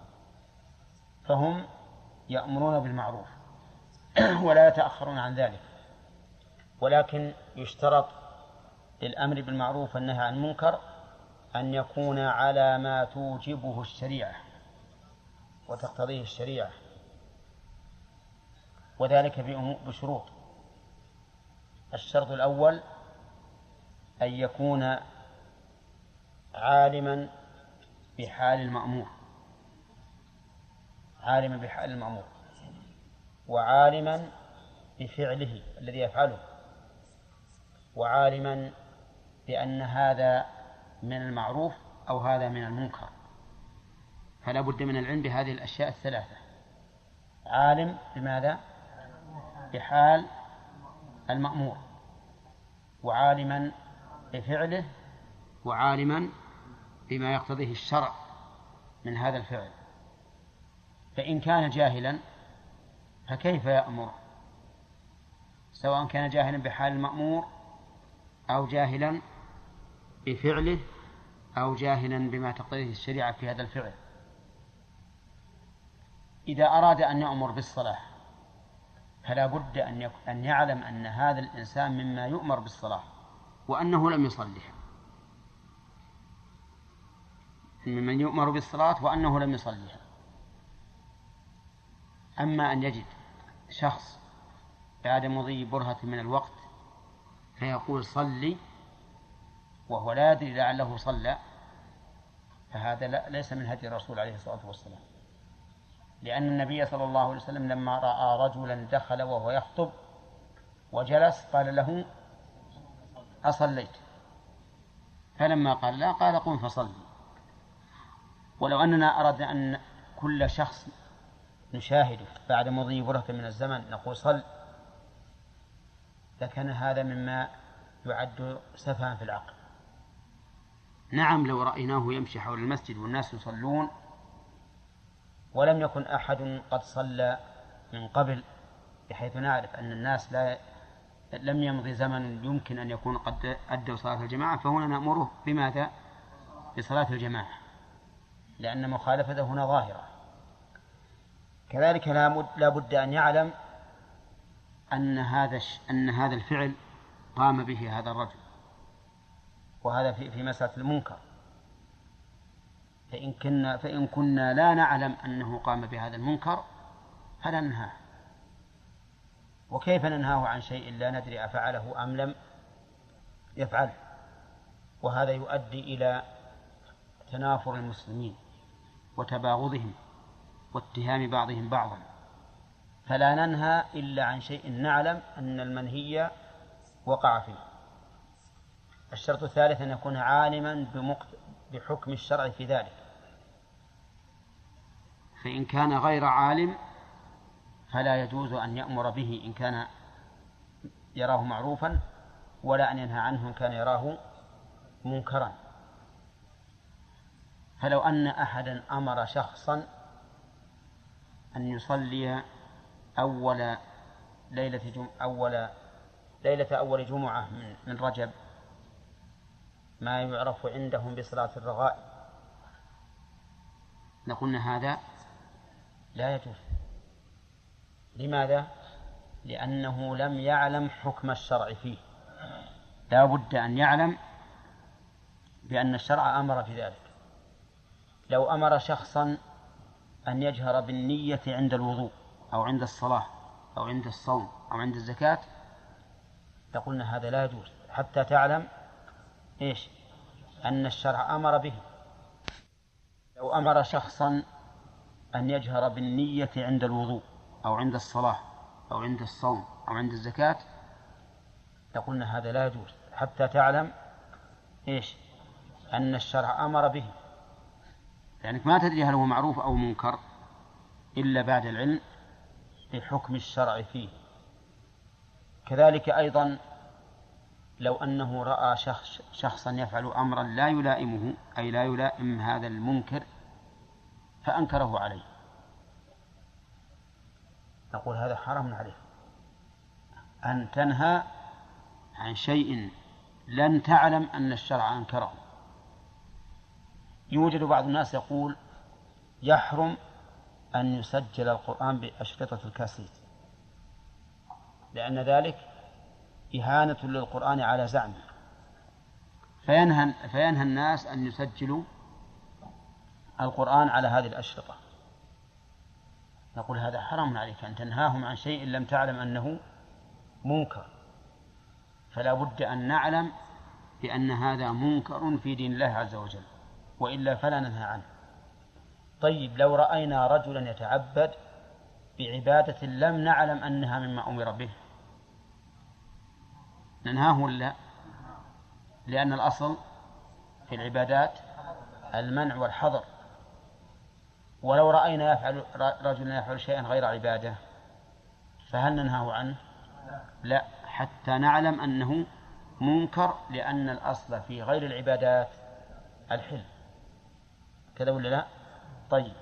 فهم يأمرون بالمعروف ولا يتأخرون عن ذلك. ولكن يشترط للأمر بالمعروف والنهي عن المنكر أن يكون على ما توجبه الشريعة وتقتضيه الشريعة. وذلك بشروط. الشرط الأول أن يكون عالما بحال المأمور. عالما بحال المأمور. وعالما بفعله الذي يفعله. وعالما بأن هذا من المعروف أو هذا من المنكر. فلا بد من العلم بهذه الأشياء الثلاثة. عالم بماذا؟ بحال المأمور وعالما بفعله وعالما بما يقتضيه الشرع من هذا الفعل. فإن كان جاهلا فكيف يأمر؟ سواء كان جاهلا بحال المأمور أو جاهلا بفعله أو جاهلا بما تقتضيه الشريعة في هذا الفعل. إذا أراد أن يأمر بالصلاة فلا بد أن أن يعلم أن هذا الإنسان مما يؤمر بالصلاة وأنه لم يصلها ممن يؤمر بالصلاة وأنه لم يصليها أما أن يجد شخص بعد مضي برهة من الوقت فيقول صلي وهو لا يدري لعله صلى فهذا لا ليس من هدي الرسول عليه الصلاة والسلام. لأن النبي صلى الله عليه وسلم لما رأى رجلا دخل وهو يخطب وجلس قال له أصليت. فلما قال لا قال قم فصلي ولو أننا أردنا أن كل شخص نشاهده بعد مضي برهة من الزمن نقول صل لكان هذا مما يعد سفها في العقل. نعم لو رأيناه يمشي حول المسجد والناس يصلون ولم يكن أحد قد صلى من قبل بحيث نعرف أن الناس لا لم يمضي زمن يمكن أن يكون قد أدوا صلاة الجماعة فهنا نأمره بماذا؟ بصلاة الجماعة لأن مخالفته هنا ظاهرة كذلك لا بد أن يعلم أن هذا أن هذا الفعل قام به هذا الرجل وهذا في في مسألة المنكر فإن كنا فإن كنا لا نعلم أنه قام بهذا المنكر فلا ننهاه. وكيف ننهاه عن شيء لا ندري أفعله أم لم يفعله؟ وهذا يؤدي إلى تنافر المسلمين وتباغضهم واتهام بعضهم بعضا. فلا ننهى إلا عن شيء نعلم أن المنهي وقع فيه. الشرط الثالث أن يكون عالما بحكم الشرع في ذلك. فإن كان غير عالم فلا يجوز أن يأمر به إن كان يراه معروفا ولا أن ينهى عنه إن كان يراه منكرا. فلو أن أحدا أمر شخصا أن يصلي أول ليلة جم... أول ليلة أول جمعة من, من رجب ما يعرف عندهم بصلاة الرغائب. لقلنا هذا لا يجوز. لماذا؟ لأنه لم يعلم حكم الشرع فيه. لا بد أن يعلم بأن الشرع أمر في ذلك لو أمر شخصا أن يجهر بالنية عند الوضوء أو عند الصلاة أو عند الصوم أو عند الزكاة لقلنا هذا لا يجوز. حتى تعلم إيش؟ أن الشرع أمر به. لو أمر شخصا أن يجهر بالنية عند الوضوء أو عند الصلاة أو عند الصوم أو عند الزكاة. لقلنا هذا لا يجوز حتى تعلم إيش؟ أن الشرع أمر به. لأنك ما تدري هل هو معروف أو منكر إلا بعد العلم بحكم الشرع فيه. كذلك أيضا لو أنه رأى شخص شخصا يفعل أمرا لا يلائمه أي لا يلائم هذا المنكر فأنكره عليه. نقول هذا حرام عليه. أن تنهى عن شيء لن تعلم أن الشرع أنكره. يوجد بعض الناس يقول يحرم أن يسجل القرآن بأشرطة الكاسيت لأن ذلك إهانة للقرآن على زعمه. فينهى فينهى الناس أن يسجلوا القرآن على هذه الأشرطة. نقول هذا حرام عليك أن تنهاهم عن شيء لم تعلم أنه منكر. فلا بد أن نعلم بأن هذا منكر في دين الله عز وجل وإلا فلا ننهى عنه. طيب لو رأينا رجلا يتعبد بعبادة لم نعلم أنها مما أمر به ننهاه ولا لأن الأصل في العبادات المنع والحظر. ولو رأينا يفعل رجلا يفعل شيئا غير عبادة فهل ننهاه عنه؟ لا حتى نعلم أنه منكر لأن الأصل في غير العبادات الحل كذا ولا لا؟ طيب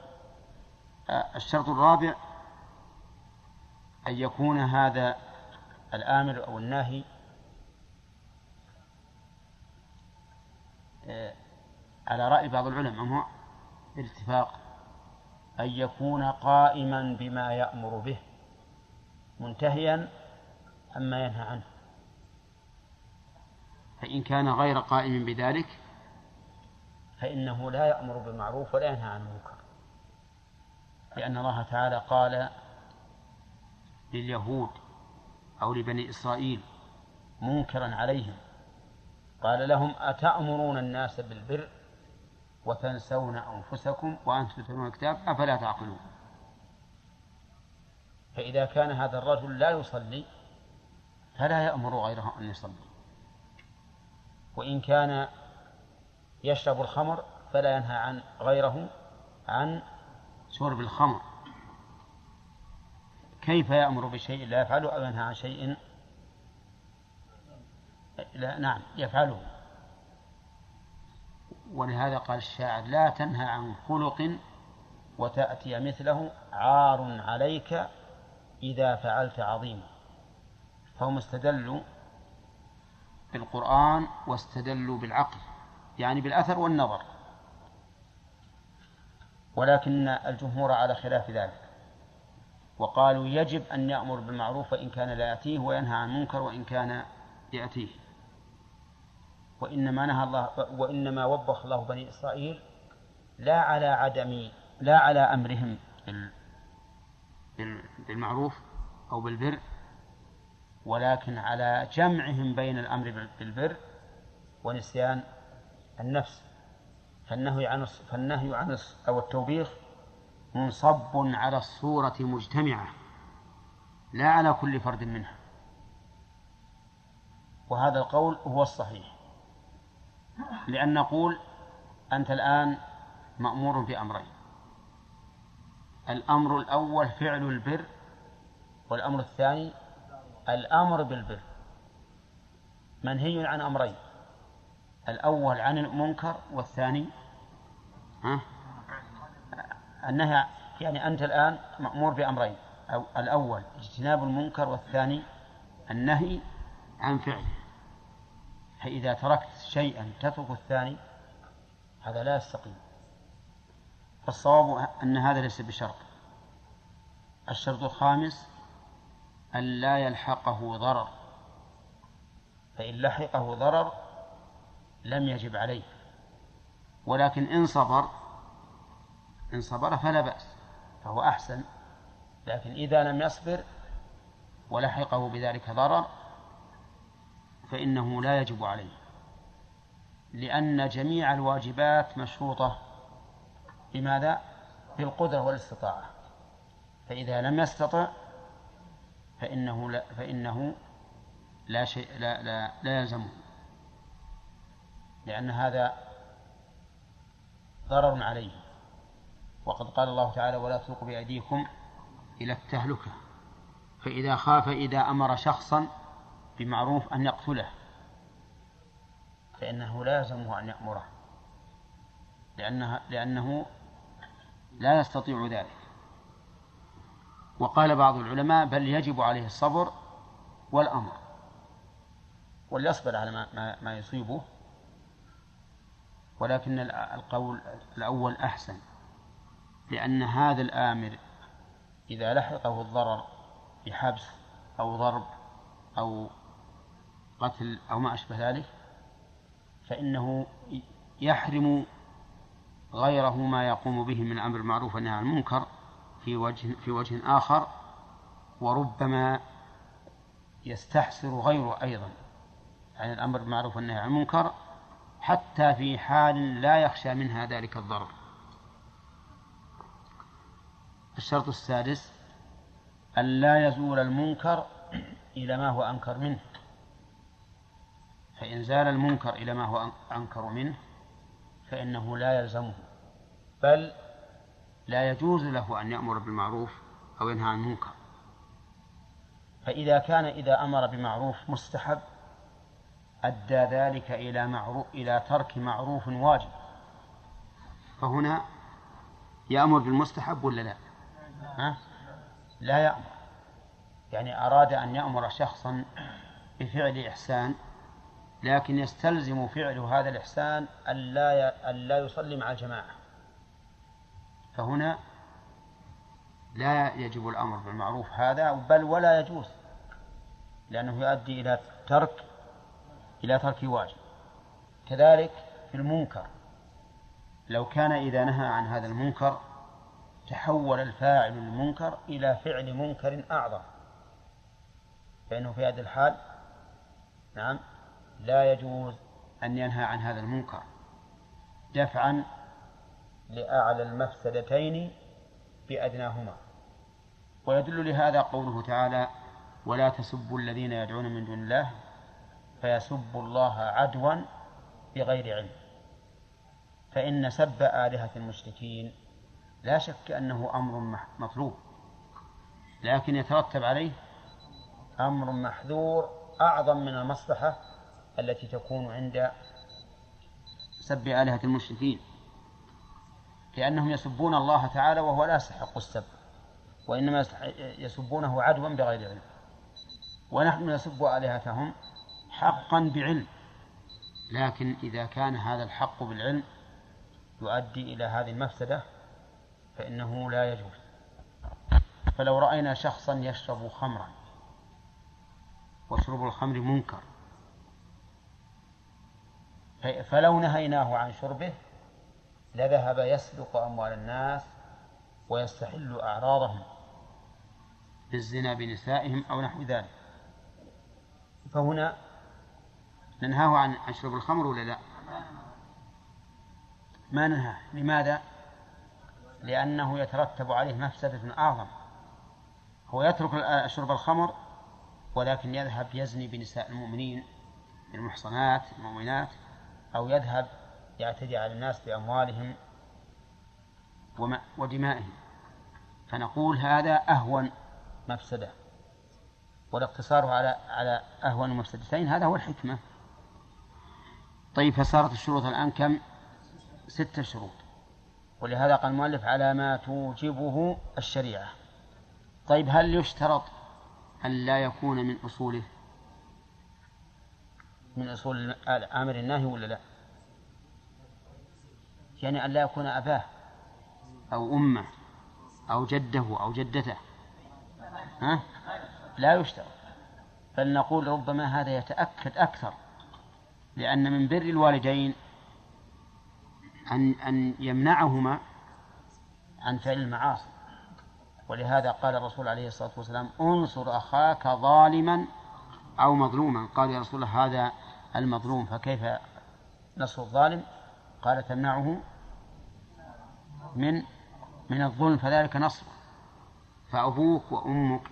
الشرط الرابع أن يكون هذا الآمر أو الناهي على رأي بعض العلماء هو أن يكون قائما بما يأمر به منتهيا عما ينهى عنه. فإن كان غير قائم بذلك فإنه لا يأمر بالمعروف ولا ينهى عن المنكر. لأن الله تعالى قال لليهود أو لبني إسرائيل منكرا عليهم قال لهم أتأمرون الناس بالبر؟ وتنسون أنفسكم وأنتم تتلون الكتاب أفلا تعقلون؟ فإذا كان هذا الرجل لا يصلي فلا يأمر غيره أن يصلي. وإن كان يشرب الخمر فلا ينهى عن غيره عن شرب الخمر. كيف يأمر بشيء لا يفعله أو ينهى عن شيء؟ لا نعم يفعله. ولهذا قال الشاعر لا تنهى عن خلق وتأتي مثله عار عليك إذا فعلت عظيما. فهم استدلوا بالقرآن واستدلوا بالعقل يعني بالأثر والنظر. ولكن الجمهور على خلاف ذلك. وقالوا يجب أن يأمر بالمعروف وإن كان لا يأتيه وينهى عن المنكر وإن كان يأتيه. وإنما نهى الله وإنما وبخ الله بني إسرائيل لا على عدم لا على أمرهم بالمعروف أو بالبر ولكن على جمعهم بين الأمر بالبر ونسيان النفس. فالنهي عن فالنهي عن أو التوبيخ منصب على الصورة مجتمعة لا على كل فرد منها. وهذا القول هو الصحيح. لأن نقول أنت الآن مأمور بأمرين. الأمر الأول فعل البر والأمر الثاني الأمر بالبر. منهي عن أمرين. الأول عن المنكر والثاني ها؟ النهي يعني أنت الآن مأمور بأمرين. أو الأول اجتناب المنكر والثاني النهي عن فعله. فإذا تركت شيئا تترك الثاني هذا لا يستقيم. فالصواب أن هذا ليس بشرط. الشرط الخامس أن لا يلحقه ضرر. فإن لحقه ضرر لم يجب عليه. ولكن إن صبر إن صبر فلا بأس فهو أحسن. لكن إذا لم يصبر ولحقه بذلك ضرر فإنه لا يجب عليه لأن جميع الواجبات مشروطة. بماذا؟ بالقدرة والاستطاعة. فإذا لم يستطع فإنه لا فإنه لا شيء لا لا, لا يلزمه. لأن هذا ضرر عليه. وقد قال الله تعالى ولا تلقوا بأيديكم إلى التهلكة. فإذا خاف إذا أمر شخصا بمعروف أن يقتله فإنه لا يلزمه أن يأمره. لأنها لأنه لا يستطيع ذلك. وقال بعض العلماء بل يجب عليه الصبر والأمر. وليصبر على ما, ما, ما يصيبه ولكن القول الأول أحسن. لأن هذا الآمر إذا لحقه الضرر بحبس أو ضرب أو قتل أو ما أشبه ذلك فإنه يحرم غيره ما يقوم به من أمر المعروف والنهي عن المنكر في وجه في وجه آخر وربما يستحسر غيره أيضا عن الأمر بالمعروف والنهي عن المنكر حتى في حال لا يخشى منها ذلك الضرر. الشرط السادس أن لا يزول المنكر إلى ما هو أنكر منه. فإن زال المنكر إلى ما هو أنكر منه فإنه لا يلزمه بل لا يجوز له أن يأمر بالمعروف أو ينهى عن المنكر فإذا كان إذا أمر بمعروف مستحب أدى ذلك إلى معروف إلى ترك معروف واجب فهنا يأمر بالمستحب ولا لا؟ ها؟ لا يأمر يعني أراد أن يأمر شخصا بفعل إحسان لكن يستلزم فعل هذا الإحسان ألا ألا يصلي مع الجماعة. فهنا لا يجب الأمر بالمعروف هذا بل ولا يجوز لأنه يؤدي إلى ترك إلى ترك واجب. كذلك في المنكر. لو كان إذا نهى عن هذا المنكر تحول الفاعل المنكر إلى فعل منكر أعظم. فإنه في هذه الحال نعم لا يجوز أن ينهى عن هذا المنكر. دفعا لأعلى المفسدتين بأدناهما. ويدل لهذا قوله تعالى ولا تسبوا الذين يدعون من دون الله فيسبوا الله عدوا بغير علم. فإن سب آلهة المشركين لا شك أنه أمر مطلوب. لكن يترتب عليه أمر محذور أعظم من المصلحة التي تكون عند سب آلهة المشركين لأنهم يسبون الله تعالى وهو لا يستحق السب وإنما يسبونه عدوا بغير علم. ونحن نسب آلهتهم حقا بعلم لكن إذا كان هذا الحق بالعلم يؤدي إلى هذه المفسدة فإنه لا يجوز. فلو رأينا شخصا يشرب خمرا وشرب الخمر منكر فلو نهيناه عن شربه لذهب يسلق أموال الناس ويستحل أعراضهم بالزنا بنسائهم أو نحو ذلك فهنا ننهاه عن عن شرب الخمر ولا لا؟ ما ننهاه لماذا؟ لأنه يترتب عليه مفسدة أعظم هو يترك شرب الخمر ولكن يذهب يزني بنساء المؤمنين المحصنات المؤمنات أو يذهب يعتدي على الناس بأموالهم ودمائهم. فنقول هذا أهون مفسدة. والاقتصار على على أهون المفسدتين هذا هو الحكمة. طيب فصارت الشروط الآن كم؟ ستة شروط. ولهذا قال المؤلف على ما توجبه الشريعة. طيب هل يشترط أن لا يكون من أصوله؟ من أصول آمر النهي ولا لا؟ يعني أن لا يكون أباه أو أمه أو جده أو جدته. ها؟ لا يشترط. بل نقول ربما هذا يتأكد أكثر لأن من بر الوالدين أن أن يمنعهما عن فعل المعاصي. ولهذا قال الرسول عليه الصلاة والسلام انصر أخاك ظالما أو مظلوما. قال يا رسول الله هذا المظلوم فكيف نصر الظالم؟ قال تمنعه من من الظلم فذلك نصر. فأبوك وأمك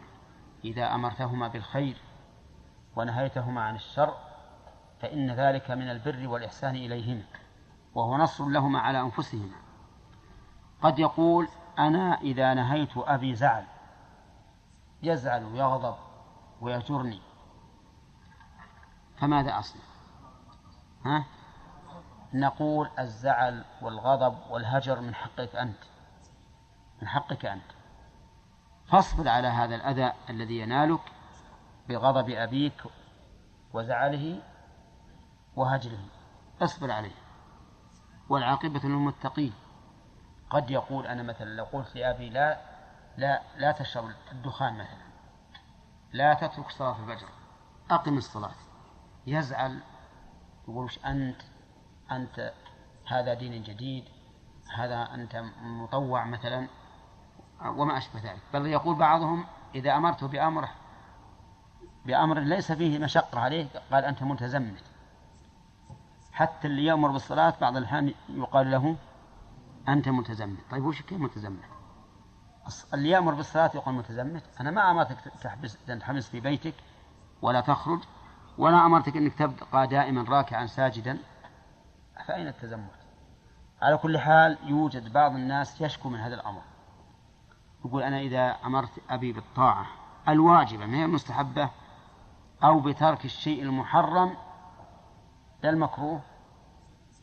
إذا أمرتهما بالخير ونهيتهما عن الشر فإن ذلك من البر والإحسان إليهما وهو نصر لهما على أنفسهما. قد يقول أنا إذا نهيت أبي زعل يزعل ويغضب ويجرني فماذا أصنع؟ ها؟ نقول الزعل والغضب والهجر من حقك أنت. من حقك أنت. فاصبر على هذا الأذى الذي ينالك بغضب أبيك وزعله وهجره. اصبر عليه. والعاقبة للمتقين. قد يقول أنا مثلا لو قلت لأبي لا لا لا تشرب الدخان مثلا. لا تترك صلاة الفجر. أقم الصلاة. يزعل يقول أنت أنت هذا دين جديد هذا أنت مطوع مثلا وما أشبه ذلك. بل يقول بعضهم إذا أمرته بأمر بأمر ليس فيه مشقة عليه قال أنت متزمت. حتى اللي يأمر بالصلاة بعض الأحيان يقال له أنت متزمت. طيب وش كيف متزمت؟ اللي يأمر بالصلاة يقول متزمت. أنا ما أمرتك تحبس تنحبس في بيتك ولا تخرج. ولا أمرتك أنك تبقى دائما راكعا ساجدا. فأين التزمت على كل حال يوجد بعض الناس يشكو من هذا الأمر. يقول أنا إذا أمرت أبي بالطاعة الواجبة ما هي المستحبة؟ أو بترك الشيء المحرم لا المكروه.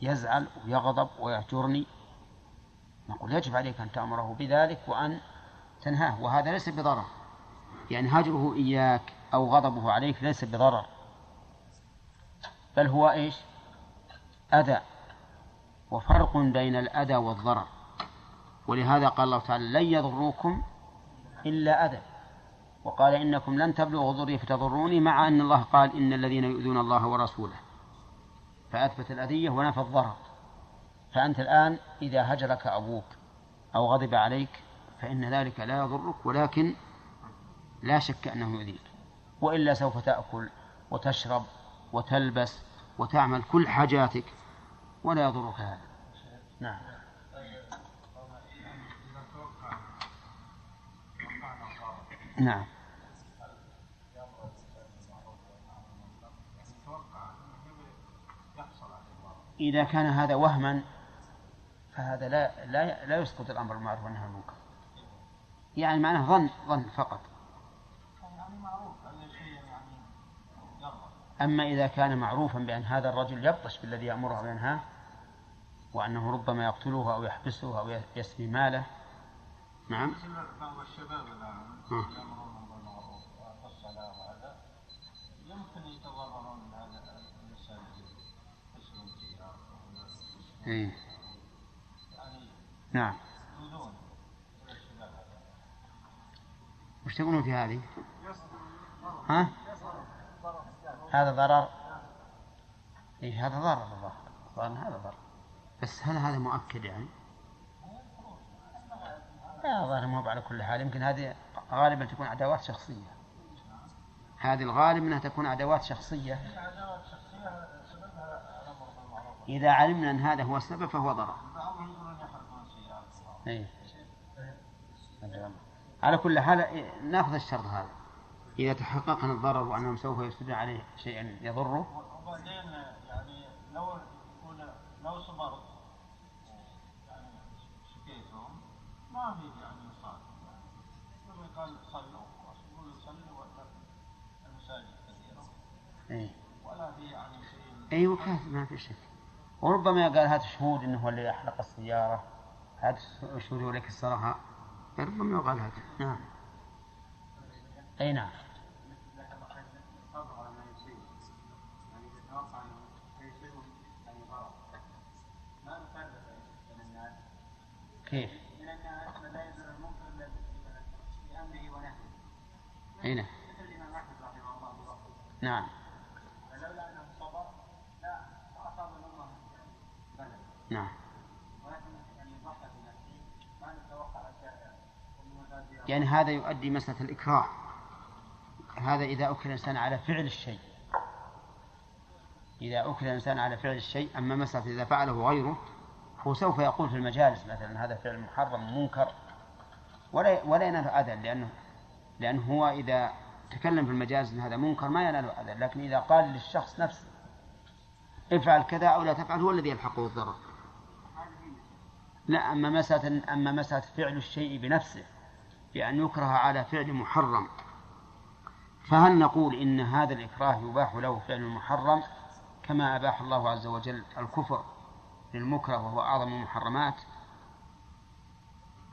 يزعل ويغضب ويهجرني نقول يجب عليك أن تأمره بذلك وأن تنهاه وهذا ليس بضرر. يعني هجره إياك أو غضبه عليك ليس بضرر. بل هو إيش؟ أذى. وفرق بين الأذى والضرر. ولهذا قال الله تعالى لن يضروكم إلا أذى. وقال إنكم لن تبلغوا ضري فتضروني مع أن الله قال إن الذين يؤذون الله ورسوله. فأثبت الأذية ونفى الضرر. فأنت الآن إذا هجرك أبوك أو غضب عليك فإن ذلك لا يضرك ولكن لا شك أنه يؤذيك. وإلا سوف تأكل وتشرب وتلبس وتعمل كل حاجاتك ولا يضرك هذا. نعم. نعم. إذا كان هذا وهما فهذا لا لا لا يسقط الأمر بالمعروف والنهي عن المنكر. يعني معناه ظن ظن فقط. أما إذا كان معروفا بأن هذا الرجل يبطش بالذي يأمره وينهاه وأنه ربما يقتله أو يحبسه أو يسبي ماله نعم بعض الشباب يمكن يتضررون هذا المساجد. يعني نعم وش تقولون في هذه؟ ها؟ هذا ضرر. إيه هذا ضرر الظاهر. هذا ضرر. بس هل هذا مؤكد يعني؟ لا ظاهر مو على كل حال. يمكن هذه غالبا تكون عداوات شخصية. هذه الغالب أنها تكون عداوات شخصية. إذا علمنا أن هذا هو السبب فهو ضرر. إيه. على كل حال نأخذ الشرط هذا. إذا تحققنا الضرر وأنهم سوف يفسدون عليه شيئا يضره. وبعدين يعني لو يكون لو صبرت يعني شكيتهم ما في يعني صار قال صلوا يقولوا صلوا ولا المساجد كثيرة إيه. ولا في يعني شيء أيوة ما في شك. وربما قال هات شهود إنه هو اللي أحرق السيارة. هات شهود ولك الصراحة. ربما يقال هذا. نعم. اي نعم. كيف؟ يزال المنكر ونهيه. نعم. مثل رحمه الله نعم. فلولا انه صبر لا اصاب الامه نعم. يعني هذا يؤدي مسألة الإكراه هذا إذا أكل الإنسان على فعل الشيء إذا أكل الإنسان على فعل الشيء أما مسألة إذا فعله غيره هو سوف يقول في المجالس مثلا هذا فعل محرم منكر. ولا ولا ينال أذى لأنه لأنه هو إذا تكلم في المجاز أن هذا منكر ما ينال هذا لكن إذا قال للشخص نفسه افعل كذا أو لا تفعل هو الذي يلحقه الضرر لا أما مسألة أما مسألة فعل الشيء بنفسه بأن يكره على فعل محرم. فهل نقول إن هذا الإكراه يباح له فعل محرم؟ كما أباح الله عز وجل الكفر. للمكره وهو أعظم المحرمات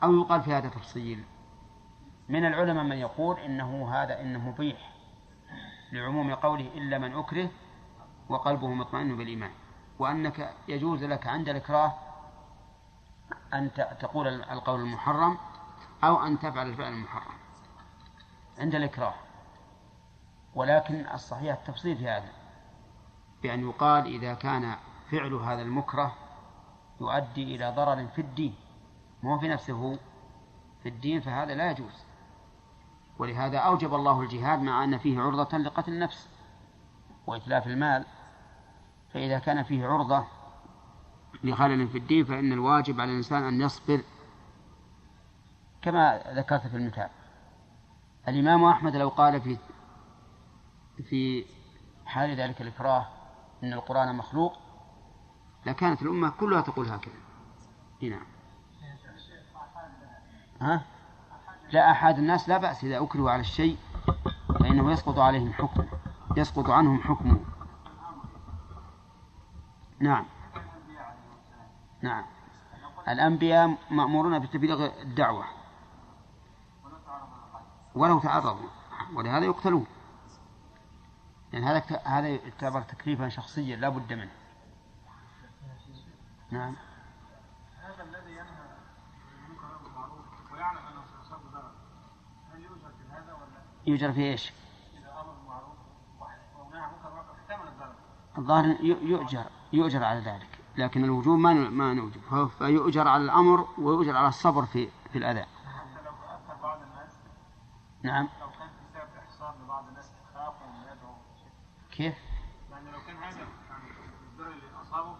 أو يقال في هذا تفصيل. من العلماء من يقول إنه هذا إنه مبيح لعموم قوله إلا من أكره وقلبه مطمئن بالإيمان. وأنك يجوز لك عند الإكراه أن تقول القول المحرم أو أن تفعل الفعل المحرم عند الإكراه. ولكن الصحيح التفصيل في هذا بأن يقال إذا كان فعل هذا المكره يؤدي إلى ضرر في الدين مو في نفسه في الدين فهذا لا يجوز. ولهذا أوجب الله الجهاد مع أن فيه عرضة لقتل النفس وإتلاف المال. فإذا كان فيه عرضة لخلل في الدين فإن الواجب على الإنسان أن يصبر كما ذكرت في المثال. الإمام أحمد لو قال في في حال ذلك الإكراه أن القرآن مخلوق لكانت الأمة كلها تقول هكذا. نعم. ها؟ لا أحد الناس لا بأس إذا أكرهوا على الشيء فإنه يسقط عليهم حكمه. يسقط عنهم حكمه. نعم. نعم. الأنبياء مأمورون بتبليغ الدعوة. ولو تعرضوا. ولهذا يقتلون. لأن يعني هذا هذا يعتبر تكليفا شخصيا لا بد منه. نعم. هذا الذي ينهى المنكر والمعروف ويعلم أنه سيصاب ضرر. هل يؤجر في هذا ولا يؤجر في إيش؟ إذا أمر بالمعروف ونهى منكر احتمل الضرر. الظاهر يؤجر يؤجر على ذلك. لكن الوجوب ما ما نوجب. فيؤجر على الأمر ويؤجر على الصبر في في الأذى. حتى لو اثر بعض الناس نعم. لو كان في سبب احصار لبعض الناس يخافوا ويدعوا كيف؟ يعني لو كان هذا يعني الضرر اللي أصابه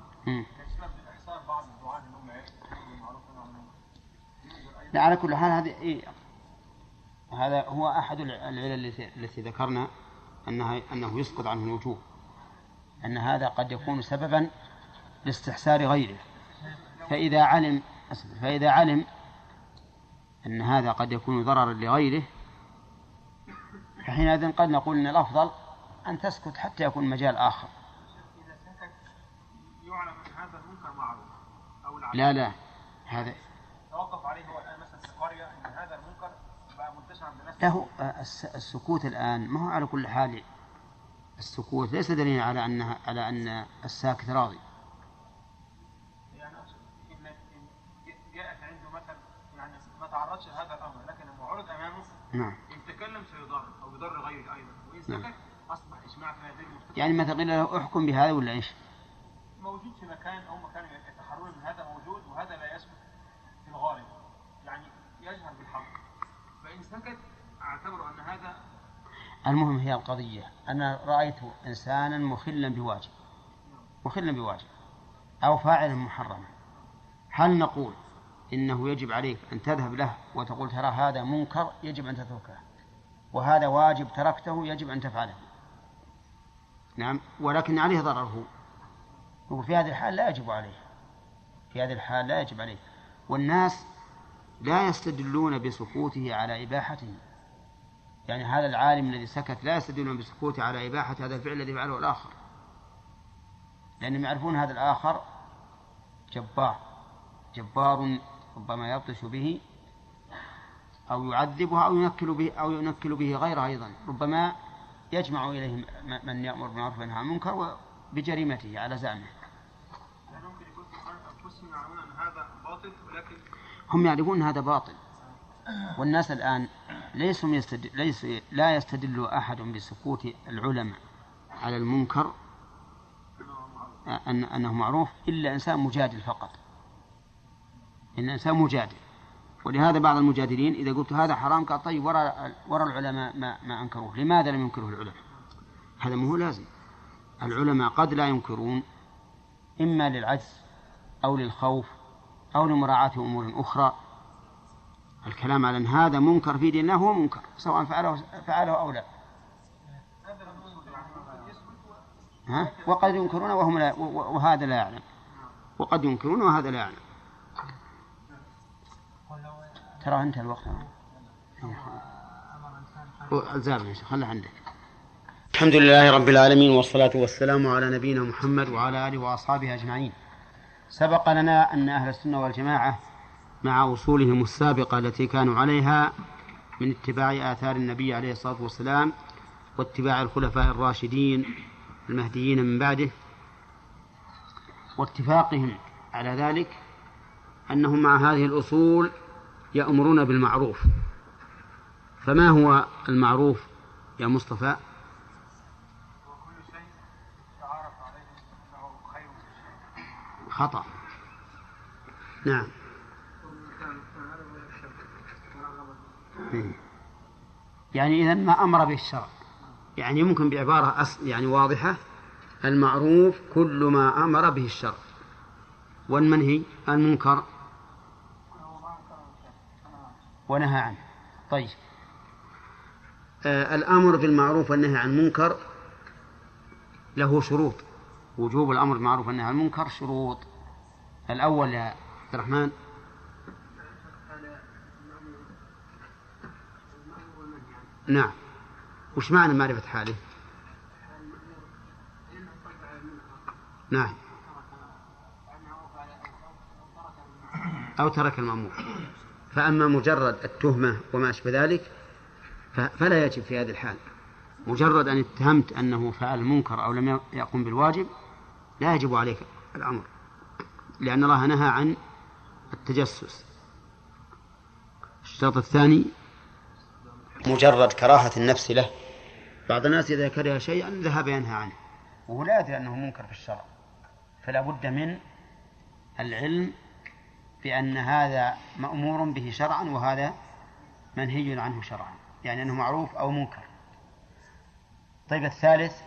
لا على كل حال هذه إيه؟ هذا هو أحد العلل التي ذكرنا أنها أنه يسقط عنه الوجوب أن هذا قد يكون سببا لاستحسار غيره. فإذا علم فإذا علم أن هذا قد يكون ضررا لغيره فحينئذ قد نقول أن الأفضل أن تسكت حتى يكون مجال آخر. هذا لا لا هذا توقف عليه هو الآن مثلا في قرية أن هذا المنكر بقى منتشر عند الناس له السكوت الآن ما هو على كل حال السكوت ليس دليلا على أنها على أن الساكت راضي. يعني جاءت عنده مثلا يعني ما تعرضش لهذا الأمر لكن عرض أمامه نعم. إن تكلم سيضر أو يضر غيره أيضا. وإن سكت نعم. أصبح إجماع في هذه يعني مثلا قيل له احكم بهذا ولا إيش؟ موجود في مكان أو مكان يتحرون من هذا موجود وهذا لا يثبت في الغالب. يعني يجهر بالحق. فإن سكت أن هذا المهم هي القضية. أنا رأيت إنسانا مخلا بواجب. مخلا بواجب. أو فاعلا محرما. هل نقول إنه يجب عليك أن تذهب له وتقول ترى هذا منكر يجب أن تتركه؟ وهذا واجب تركته يجب أن تفعله. نعم. ولكن عليه ضرره. وفي هذه الحال لا يجب عليه. في هذه الحال لا يجب عليه. والناس لا يستدلون بسكوته على إباحته. يعني هذا العالم الذي سكت لا يستدلون بسكوته على إباحة هذا الفعل الذي فعله الآخر. لأنهم يعرفون هذا الآخر جبار جبار ربما يبطش به أو يعذبه أو ينكل به أو ينكل به غيره أيضا. ربما يجمع إليه من يأمر بالمعروف وينهى عن المنكر بجريمته على زعمه. هم يعرفون هذا باطل. والناس الآن ليسوا يستدل ليس لا يستدل أحد بسكوت العلماء على المنكر أن أنه معروف إلا إنسان مجادل فقط. إن إنسان مجادل. ولهذا بعض المجادلين إذا قلت هذا حرام قال طيب وراء وراء العلماء ما, ما أنكروه. لماذا لم ينكره العلماء؟ هذا مو لازم. العلماء قد لا ينكرون إما للعجز أو للخوف أو لمراعاة أمور أخرى. الكلام على أن هذا منكر في دين الله هو منكر سواء فعله فعله أو لا. ها؟ وقد ينكرون وهم لا وهذا لا يعلم. وقد ينكرون وهذا لا يعلم. ترى أنت الوقت. زارنا خله عندك. الحمد لله رب العالمين والصلاة والسلام على نبينا محمد وعلى آله وأصحابه أجمعين. سبق لنا أن أهل السنة والجماعة مع أصولهم السابقة التي كانوا عليها من اتباع آثار النبي عليه الصلاة والسلام واتباع الخلفاء الراشدين المهديين من بعده. واتفاقهم على ذلك أنهم مع هذه الأصول يأمرون بالمعروف. فما هو المعروف يا مصطفى؟ خطأ. نعم. يعني إذا ما أمر به الشرع. يعني ممكن بعبارة أصل يعني واضحة. المعروف كل ما أمر به الشرع. والمنهي المنكر. ونهى عنه. طيب. آه الأمر بالمعروف والنهي عن المنكر له شروط. وجوب الأمر بالمعروف والنهي عن المنكر شروط. الأول يا عبد الرحمن نعم. وش معنى معرفة حاله؟ نعم. أو ترك المأمور. فأما مجرد التهمة وما أشبه ذلك فلا يجب في هذه الحال. مجرد أن اتهمت أنه فعل منكر أو لم يقم بالواجب لا يجب عليك الأمر. لأن الله نهى عن التجسس. الشرط الثاني مجرد كراهة النفس له. بعض الناس إذا كره شيئا ذهب ينهى عنه. وهو لا يدري أنه منكر في الشرع. فلا بد من العلم بأن هذا مأمور به شرعا وهذا منهي عنه شرعا. يعني أنه معروف أو منكر. طيب الثالث؟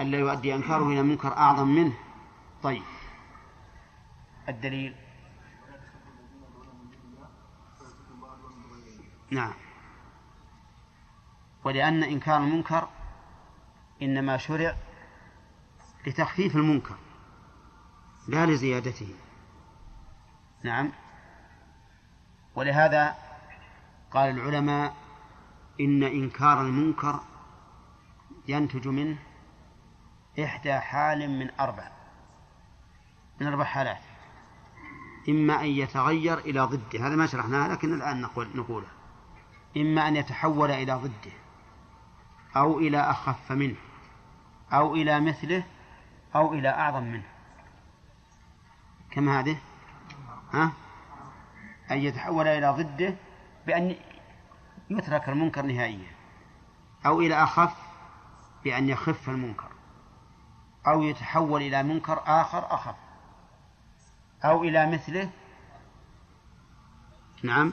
ألا يؤدي إنكاره إلى منكر أعظم منه. طيب. الدليل؟ نعم. ولأن إنكار المنكر إنما شرع لتخفيف المنكر لا لزيادته. نعم. ولهذا قال العلماء إن إنكار المنكر ينتج منه إحدى حال من أربع من أربع حالات. إما أن يتغير إلى ضده هذا ما شرحناه لكن الآن نقول نقوله. إما أن يتحول إلى ضده أو إلى أخف منه أو إلى مثله أو إلى أعظم منه. كم هذه؟ ها؟ أن يتحول إلى ضده بأن يترك المنكر نهائيا أو إلى أخف بأن يخف المنكر أو يتحول إلى منكر آخر أخف أو إلى مثله. نعم.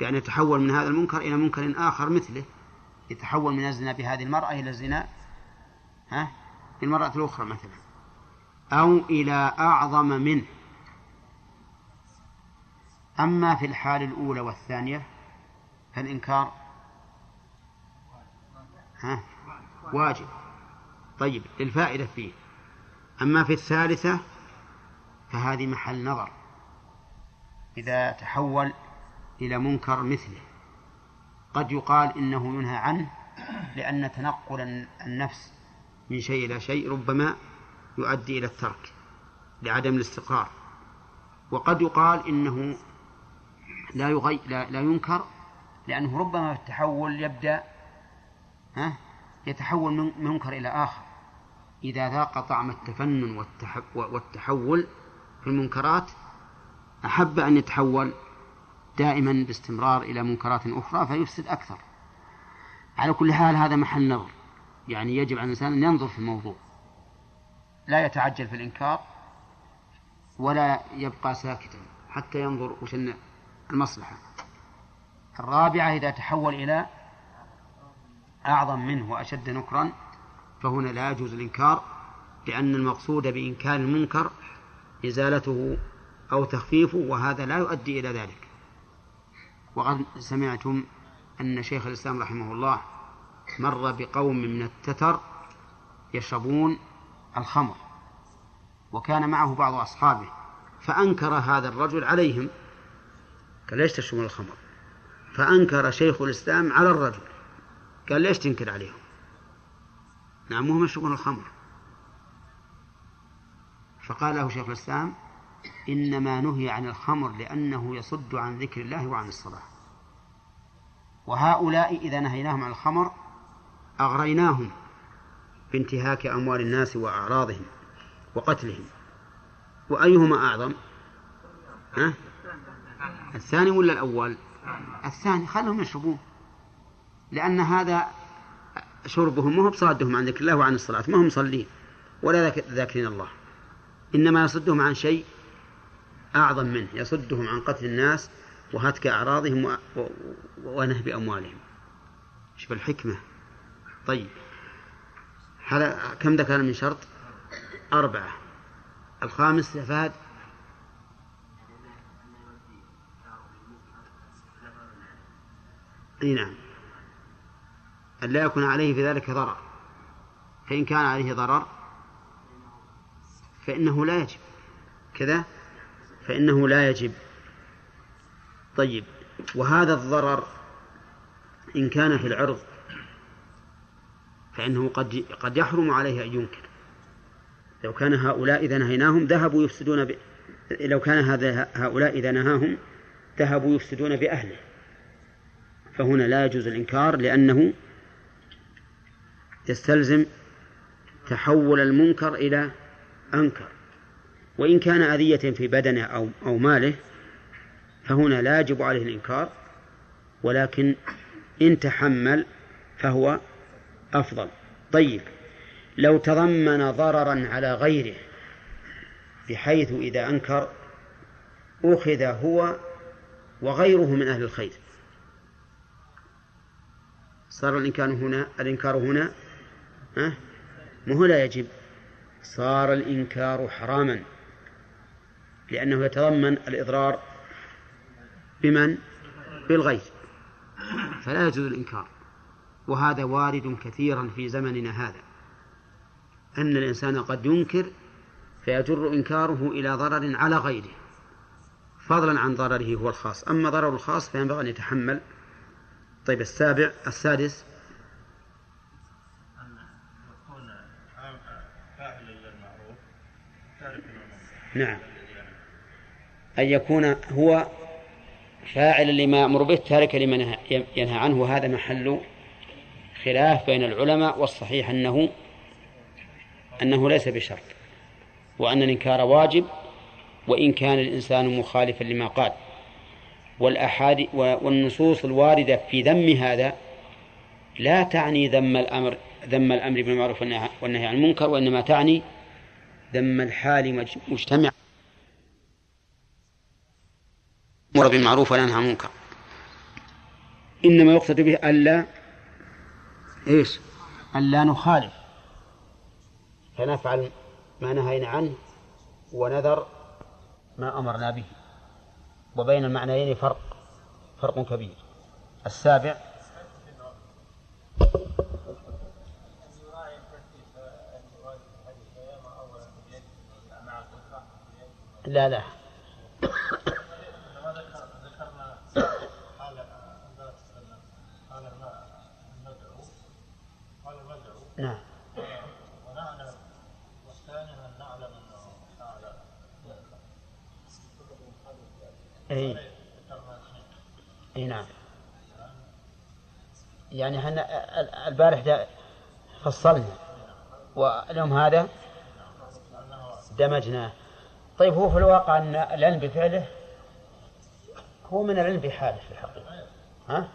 بأن يتحول من هذا المنكر إلى منكر آخر مثله. يتحول من الزنا بهذه المرأة إلى الزنا ها؟ بالمرأة الأخرى مثلا. أو إلى أعظم منه. أما في الحال الأولى والثانية فالإنكار ها؟ واجب. طيب للفائدة فيه. أما في الثالثة فهذه محل نظر. إذا تحول إلى منكر مثله. قد يقال إنه ينهى عنه لأن تنقل النفس من شيء إلى شيء ربما يؤدي إلى الترك لعدم الاستقرار. وقد يقال إنه لا يغي لا, لا ينكر لأنه ربما في التحول يبدأ ها يتحول من منكر إلى آخر. إذا ذاق طعم التفنن والتحول في المنكرات أحب أن يتحول دائما باستمرار إلى منكرات أخرى فيفسد أكثر. على كل حال هذا محل نظر. يعني يجب على الإنسان أن ينظر في الموضوع. لا يتعجل في الإنكار ولا يبقى ساكتا حتى ينظر وش المصلحة. الرابعة إذا تحول إلى أعظم منه وأشد نكرا فهنا لا يجوز الإنكار لأن المقصود بإنكار المنكر إزالته أو تخفيفه وهذا لا يؤدي إلى ذلك. وقد سمعتم أن شيخ الإسلام رحمه الله مر بقوم من التتر يشربون الخمر وكان معه بعض أصحابه فأنكر هذا الرجل عليهم قال ليش تشربون الخمر؟ فأنكر شيخ الإسلام على الرجل قال ليش تنكر عليهم؟ نعم هم يشربون الخمر. فقال له شيخ الإسلام إنما نهي عن الخمر لأنه يصد عن ذكر الله وعن الصلاة. وهؤلاء إذا نهيناهم عن الخمر أغريناهم بانتهاك أموال الناس وأعراضهم وقتلهم. وأيهما أعظم؟ ها؟ الثاني ولا الأول؟ الثاني. خلهم يشربون. لأن هذا شربهم ما هو بصادهم عن ذكر الله وعن الصلاة. ما هم مصلين. ولا ذاكرين الله. إنما يصدهم عن شيء أعظم منه يصدهم عن قتل الناس وهتك أعراضهم ونهب أموالهم. شوف الحكمة. طيب. هذا كم ذكر من شرط؟ أربعة. الخامس فهد إي نعم. أن لا يكون عليه في ذلك ضرر. فإن كان عليه ضرر فإنه لا يجب. كذا؟ فإنه لا يجب. طيب وهذا الضرر إن كان في العرض فإنه قد قد يحرم عليه أن ينكر. لو كان هؤلاء إذا نهيناهم ذهبوا يفسدون ب... لو كان هذا هؤلاء إذا نهاهم ذهبوا يفسدون بأهله. فهنا لا يجوز الإنكار لأنه يستلزم تحول المنكر إلى أنكر. وإن كان أذية في بدنه أو أو ماله فهنا لا يجب عليه الإنكار ولكن إن تحمل فهو أفضل. طيب لو تضمن ضررا على غيره بحيث إذا أنكر أخذ هو وغيره من أهل الخير. صار الإنكار هنا الإنكار هنا ها؟ مو لا يجب. صار الإنكار حراما. لأنه يتضمن الإضرار بمن؟ بالغير. فلا يجوز الإنكار. وهذا وارد كثيرا في زمننا هذا. أن الإنسان قد ينكر فيجر إنكاره إلى ضرر على غيره. فضلا عن ضرره هو الخاص. أما ضرر الخاص فينبغي أن يتحمل. طيب السابع السادس. نعم. أن يكون هو فاعلا لما يأمر به تاركا لما ينهى عنه. وهذا محل خلاف بين العلماء والصحيح أنه أنه ليس بشرط وأن الإنكار واجب وإن كان الإنسان مخالفا لما قال. والأحادي والنصوص الواردة في ذم هذا لا تعني ذم الأمر ذم الأمر بالمعروف والنهي عن المنكر وإنما تعني ذم الحال مجتمع. أمر بالمعروف ونهى عن المنكر. إنما يقصد به ألا إيش؟ ألا نخالف. فنفعل ما نهينا عنه ونذر ما أمرنا به. وبين المعنيين فرق فرق كبير. السابع لا لا. نعم. اي اي نعم. يعني إحنا البارح فصلنا. واليوم هذا؟ دمجناه. طيب هو في الواقع أن العلم بفعله هو من العلم بحاله في الحقيقة. ها؟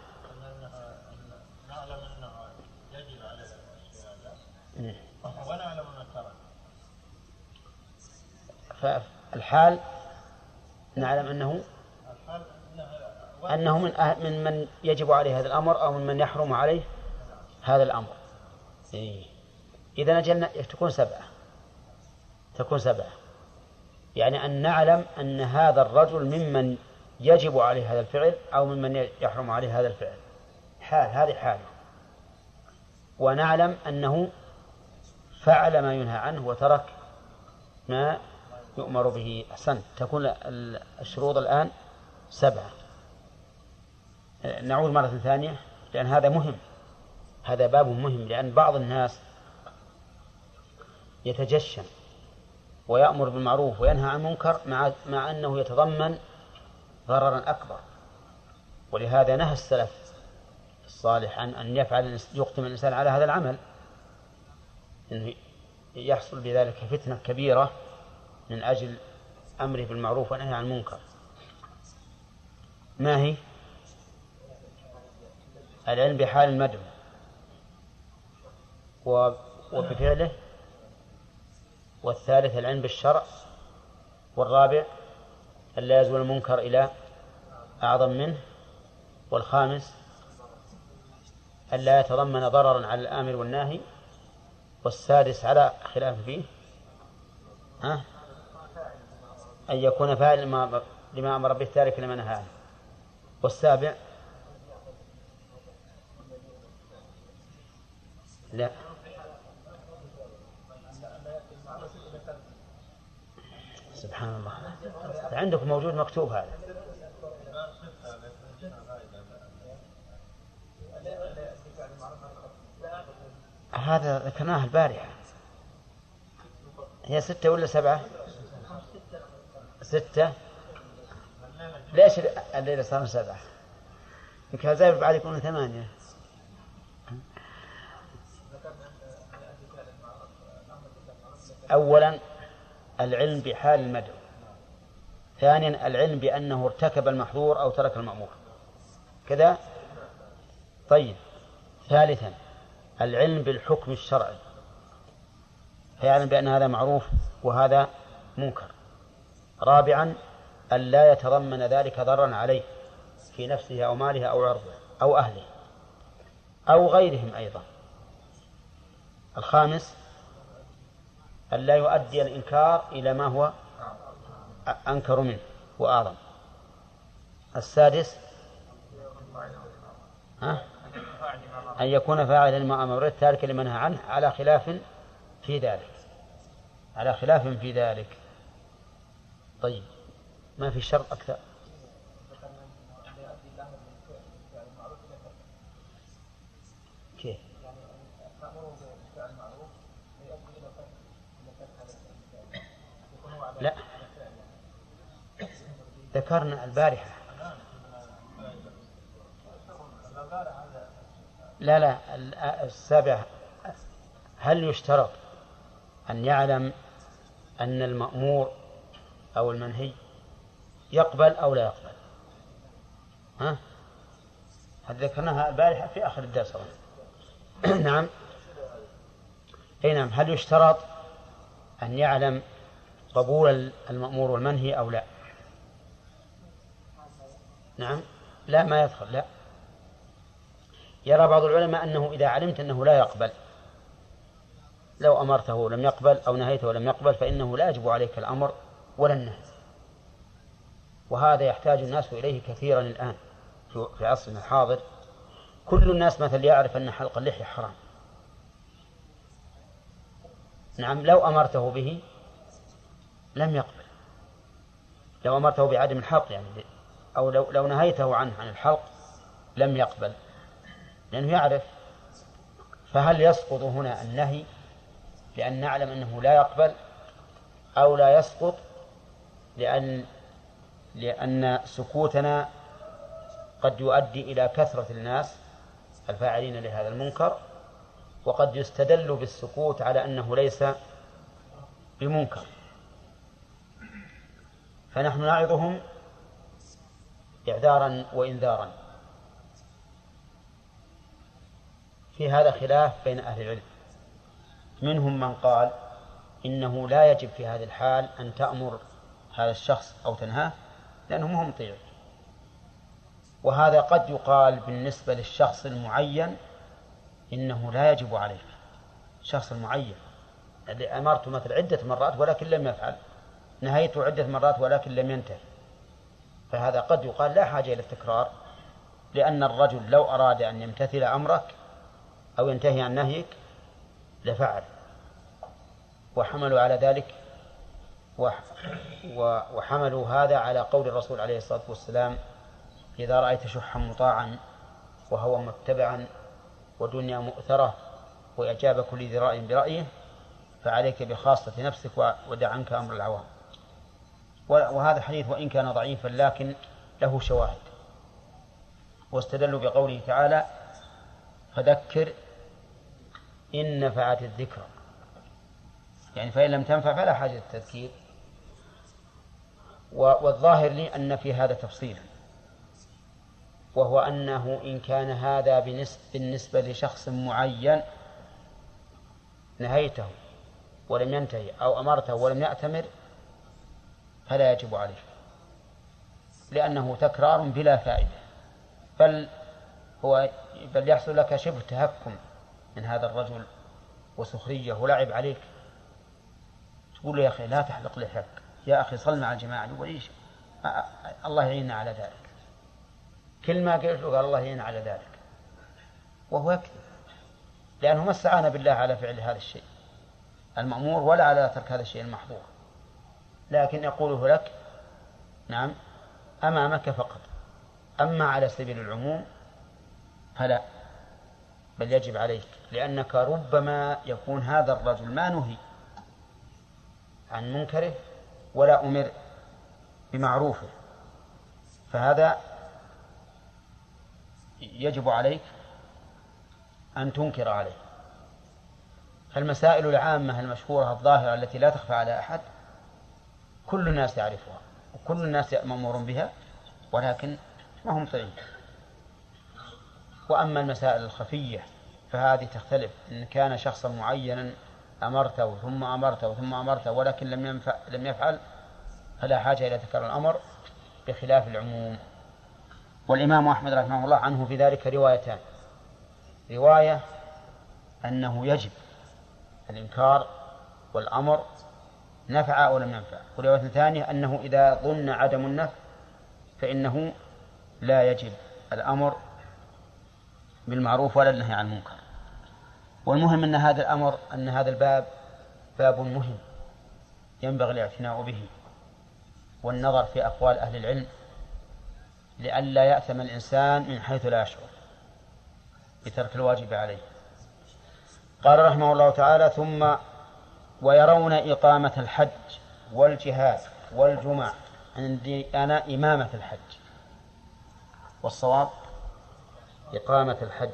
ونعلم فالحال نعلم أنه أنه من أه من من يجب عليه هذا الأمر أو من من يحرم عليه هذا الأمر. إيه. إذا أجلنا تكون سبعة. تكون سبعة. يعني أن نعلم أن هذا الرجل ممن يجب عليه هذا الفعل أو ممن يحرم عليه هذا الفعل. حال هذه حاله. ونعلم أنه فعل ما ينهى عنه وترك ما يؤمر به. أحسنت تكون الشروط الآن سبعة. نعود مرة ثانية لأن هذا مهم. هذا باب مهم لأن بعض الناس يتجشم ويأمر بالمعروف وينهى عن المنكر مع مع أنه يتضمن ضررا أكبر. ولهذا نهى السلف الصالح عن أن يفعل يقدم الإنسان على هذا العمل. إنه يحصل بذلك فتنة كبيرة من أجل أمره بالمعروف والنهي عن المنكر. ما هي؟ العلم بحال المدعو وبفعله؟ والثالث العلم بالشرع. والرابع ألا يزول المنكر إلى أعظم منه. والخامس ألا يتضمن ضررا على الآمر والناهي. والسادس على خلاف فيه؟ ها؟ أن يكون فاعل لما لما أمر به التارك لما نهى والسابع؟ لا. سبحان الله. عندكم موجود مكتوب هذا. هذا ذكرناه البارحة. هي ستة ولا سبعة؟ ستة. ليش الليلة صار سبعة؟ يمكن زي بعد يكونوا ثمانية. أولا العلم بحال المدعو. ثانيا العلم بأنه ارتكب المحظور أو ترك المأمور. كذا؟ طيب. ثالثا العلم بالحكم الشرعي. فيعلم بأن هذا معروف وهذا منكر. رابعا أن لا يتضمن ذلك ضرا عليه في نفسه أو ماله أو عرضه أو أهله أو غيرهم أيضا. الخامس أن لا يؤدي الإنكار إلى ما هو أنكر منه وأعظم. السادس ها؟ أن يكون فاعلا لما أمر تاركا لما نهى عنه على خلاف في ذلك. على خلاف في ذلك. طيب. ما في شرط أكثر؟ كيف؟ لا. ذكرنا البارحة. لا لا السابع هل يشترط أن يعلم أن المأمور أو المنهي يقبل أو لا يقبل؟ ها؟ هذا ذكرناها البارحة في آخر الدرس نعم. أي نعم. هل يشترط أن يعلم قبول المأمور والمنهي أو لا؟ نعم. لا ما يدخل لا. يرى بعض العلماء أنه إذا علمت أنه لا يقبل. لو أمرته لم يقبل أو نهيته لم يقبل فإنه لا يجب عليك الأمر ولا النهي. وهذا يحتاج الناس إليه كثيرا الآن في عصرنا الحاضر. كل الناس مثل يعرف أن حلق اللحية حرام. نعم لو أمرته به لم يقبل. لو أمرته بعدم الحلق يعني أو لو, لو نهيته عنه عن الحلق لم يقبل. لأنه يعرف فهل يسقط هنا النهي لأن نعلم أنه لا يقبل أو لا يسقط لأن لأن سكوتنا قد يؤدي إلى كثرة الناس الفاعلين لهذا المنكر وقد يستدل بالسكوت على أنه ليس بمنكر. فنحن نعظهم إعذارا وإنذارا. في هذا خلاف بين أهل العلم. منهم من قال إنه لا يجب في هذه الحال أن تأمر هذا الشخص أو تنهاه لأنه مهم مطيع. وهذا قد يقال بالنسبة للشخص المعين إنه لا يجب عليه الشخص المعين. اللي أمرته مثل عدة مرات ولكن لم يفعل. نهيته عدة مرات ولكن لم ينتهي. فهذا قد يقال لا حاجة إلى التكرار لأن الرجل لو أراد أن يمتثل أمرك أو ينتهي عن نهيك لفعل. وحملوا على ذلك وحملوا هذا على قول الرسول عليه الصلاة والسلام إذا رأيت شحا مطاعا وهوى متبعا ودنيا مؤثرة وإعجاب كل ذي رأي برأيه فعليك بخاصة نفسك ودع عنك أمر العوام. وهذا الحديث وإن كان ضعيفا لكن له شواهد. واستدلوا بقوله تعالى فذكر إن نفعت الذكرى يعني فإن لم تنفع فلا حاجة للتذكير. والظاهر لي أن في هذا تفصيلا وهو أنه إن كان هذا بالنسبة لشخص معين نهيته ولم ينتهي أو أمرته ولم يأتمر فلا يجب عليه. لأنه تكرار بلا فائدة. بل هو بل يحصل لك شبه تهكم. من هذا الرجل وسخرية ولعب عليك. تقول له يا أخي لا تحلق لحيك يا أخي صل مع الجماعة إيش الله يعيننا على ذلك. كل ما قلت له قال الله يعين على ذلك. وهو يكذب. لأنه ما استعان بالله على فعل هذا الشيء. المأمور ولا على ترك هذا الشيء المحظور. لكن يقوله لك نعم أمامك فقط. أما على سبيل العموم فلا. بل يجب عليك لأنك ربما يكون هذا الرجل ما نهي عن منكره ولا أمر بمعروفه. فهذا يجب عليك أن تنكر عليه. فالمسائل العامة المشهورة الظاهرة التي لا تخفى على أحد كل الناس يعرفها وكل الناس مأمور بها ولكن ما هم طيب وأما المسائل الخفية فهذه تختلف إن كان شخصا معينا أمرته ثم أمرته ثم أمرته ولكن لم ينفع لم يفعل فلا حاجة إلى تكرار الأمر بخلاف العموم. والإمام أحمد رحمه الله عنه في ذلك روايتان. رواية أنه يجب الإنكار والأمر نفع أو لم ينفع. ورواية ثانية أنه إذا ظن عدم النفع فإنه لا يجب الأمر بالمعروف ولا النهي عن المنكر. والمهم أن هذا الأمر أن هذا الباب باب مهم ينبغي الاعتناء به والنظر في أقوال أهل العلم لئلا يأثم الإنسان من حيث لا يشعر بترك الواجب عليه. قال رحمه الله تعالى ثم ويرون إقامة الحج والجهاد والجمع عندي أنا إمامة الحج. والصواب إقامة الحج.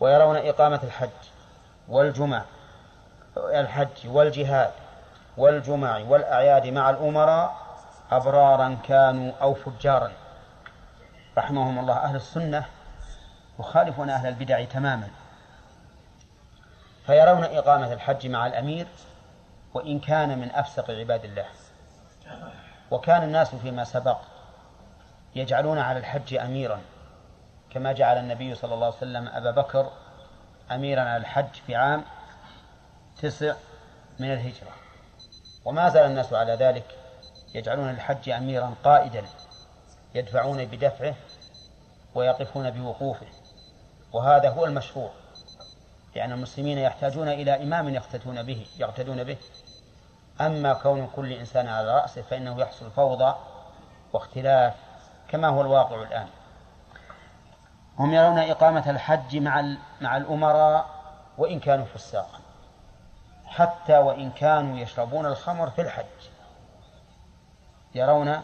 ويرون إقامة الحج والجمع الحج والجهاد والجمع والأعياد مع الأمراء أبرارا كانوا أو فجارا. رحمهم الله. أهل السنة يخالفون أهل البدع تماما. فيرون إقامة الحج مع الأمير وإن كان من أفسق عباد الله. وكان الناس فيما سبق يجعلون على الحج أميرا كما جعل النبي صلى الله عليه وسلم أبا بكر أميرا على الحج في عام تسع من الهجرة. وما زال الناس على ذلك يجعلون الحج أميرا قائدا يدفعون بدفعه ويقفون بوقوفه. وهذا هو المشروع لأن المسلمين يحتاجون إلى إمام يقتدون به يقتدون به. أما كون كل إنسان على رأسه فإنه يحصل فوضى واختلاف كما هو الواقع الآن. هم يرون إقامة الحج مع مع الأمراء وإن كانوا فساقا. حتى وإن كانوا يشربون الخمر في الحج. يرون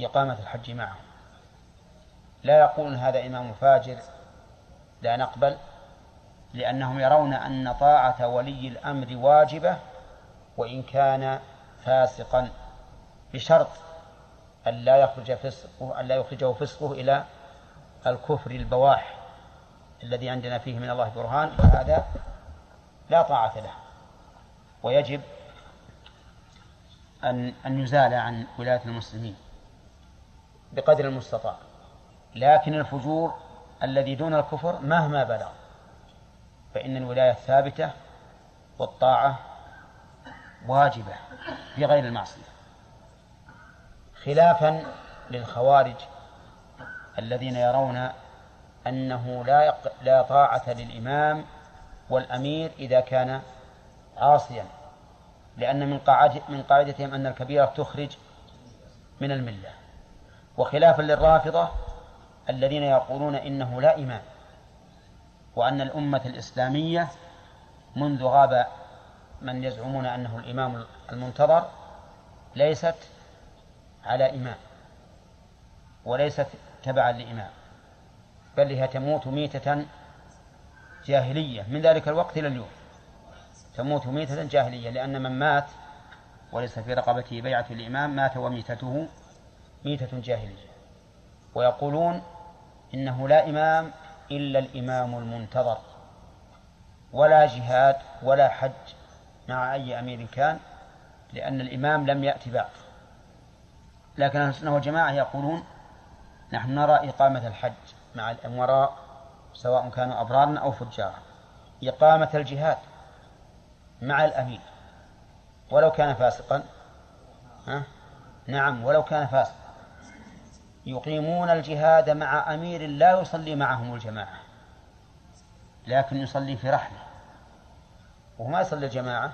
إقامة الحج معهم. لا يقولون هذا إمام فاجر لا نقبل لأنهم يرون أن طاعة ولي الأمر واجبة وإن كان فاسقا بشرط أن لا يخرج فسقه أن لا يخرجه فسقه إلى الكفر البواح الذي عندنا فيه من الله برهان فهذا لا طاعة له. ويجب أن أن يزال عن ولاية المسلمين بقدر المستطاع. لكن الفجور الذي دون الكفر مهما بلغ فإن الولاية ثابتة والطاعة واجبة في غير المعصية. خلافا للخوارج الذين يرون أنه لا لا طاعة للإمام والأمير إذا كان عاصيا لأن من قاعدة من قاعدتهم أن الكبيرة تخرج من الملة. وخلافا للرافضة الذين يقولون إنه لا إمام وأن الأمة الإسلامية منذ غاب من يزعمون أنه الإمام المنتظر ليست على إمام. وليست تبعا لإمام. بل هي تموت ميتة جاهلية. من ذلك الوقت إلى اليوم. تموت ميتة جاهلية. لأن من مات وليس في رقبته بيعة الإمام مات وميتته ميتة جاهلية. ويقولون إنه لا إمام إلا الإمام المنتظر. ولا جهاد ولا حج مع أي أمير كان لأن الإمام لم يأتي بعد. لكن أهل السنة والجماعة يقولون نحن نرى إقامة الحج مع الأمراء سواء كانوا أبرارا أو فجارا. إقامة الجهاد مع الأمير. ولو كان فاسقا ها؟ نعم ولو كان فاسقا. يقيمون الجهاد مع أمير لا يصلي معهم الجماعة لكن يصلي في رحله. وهو ما يصلي الجماعة.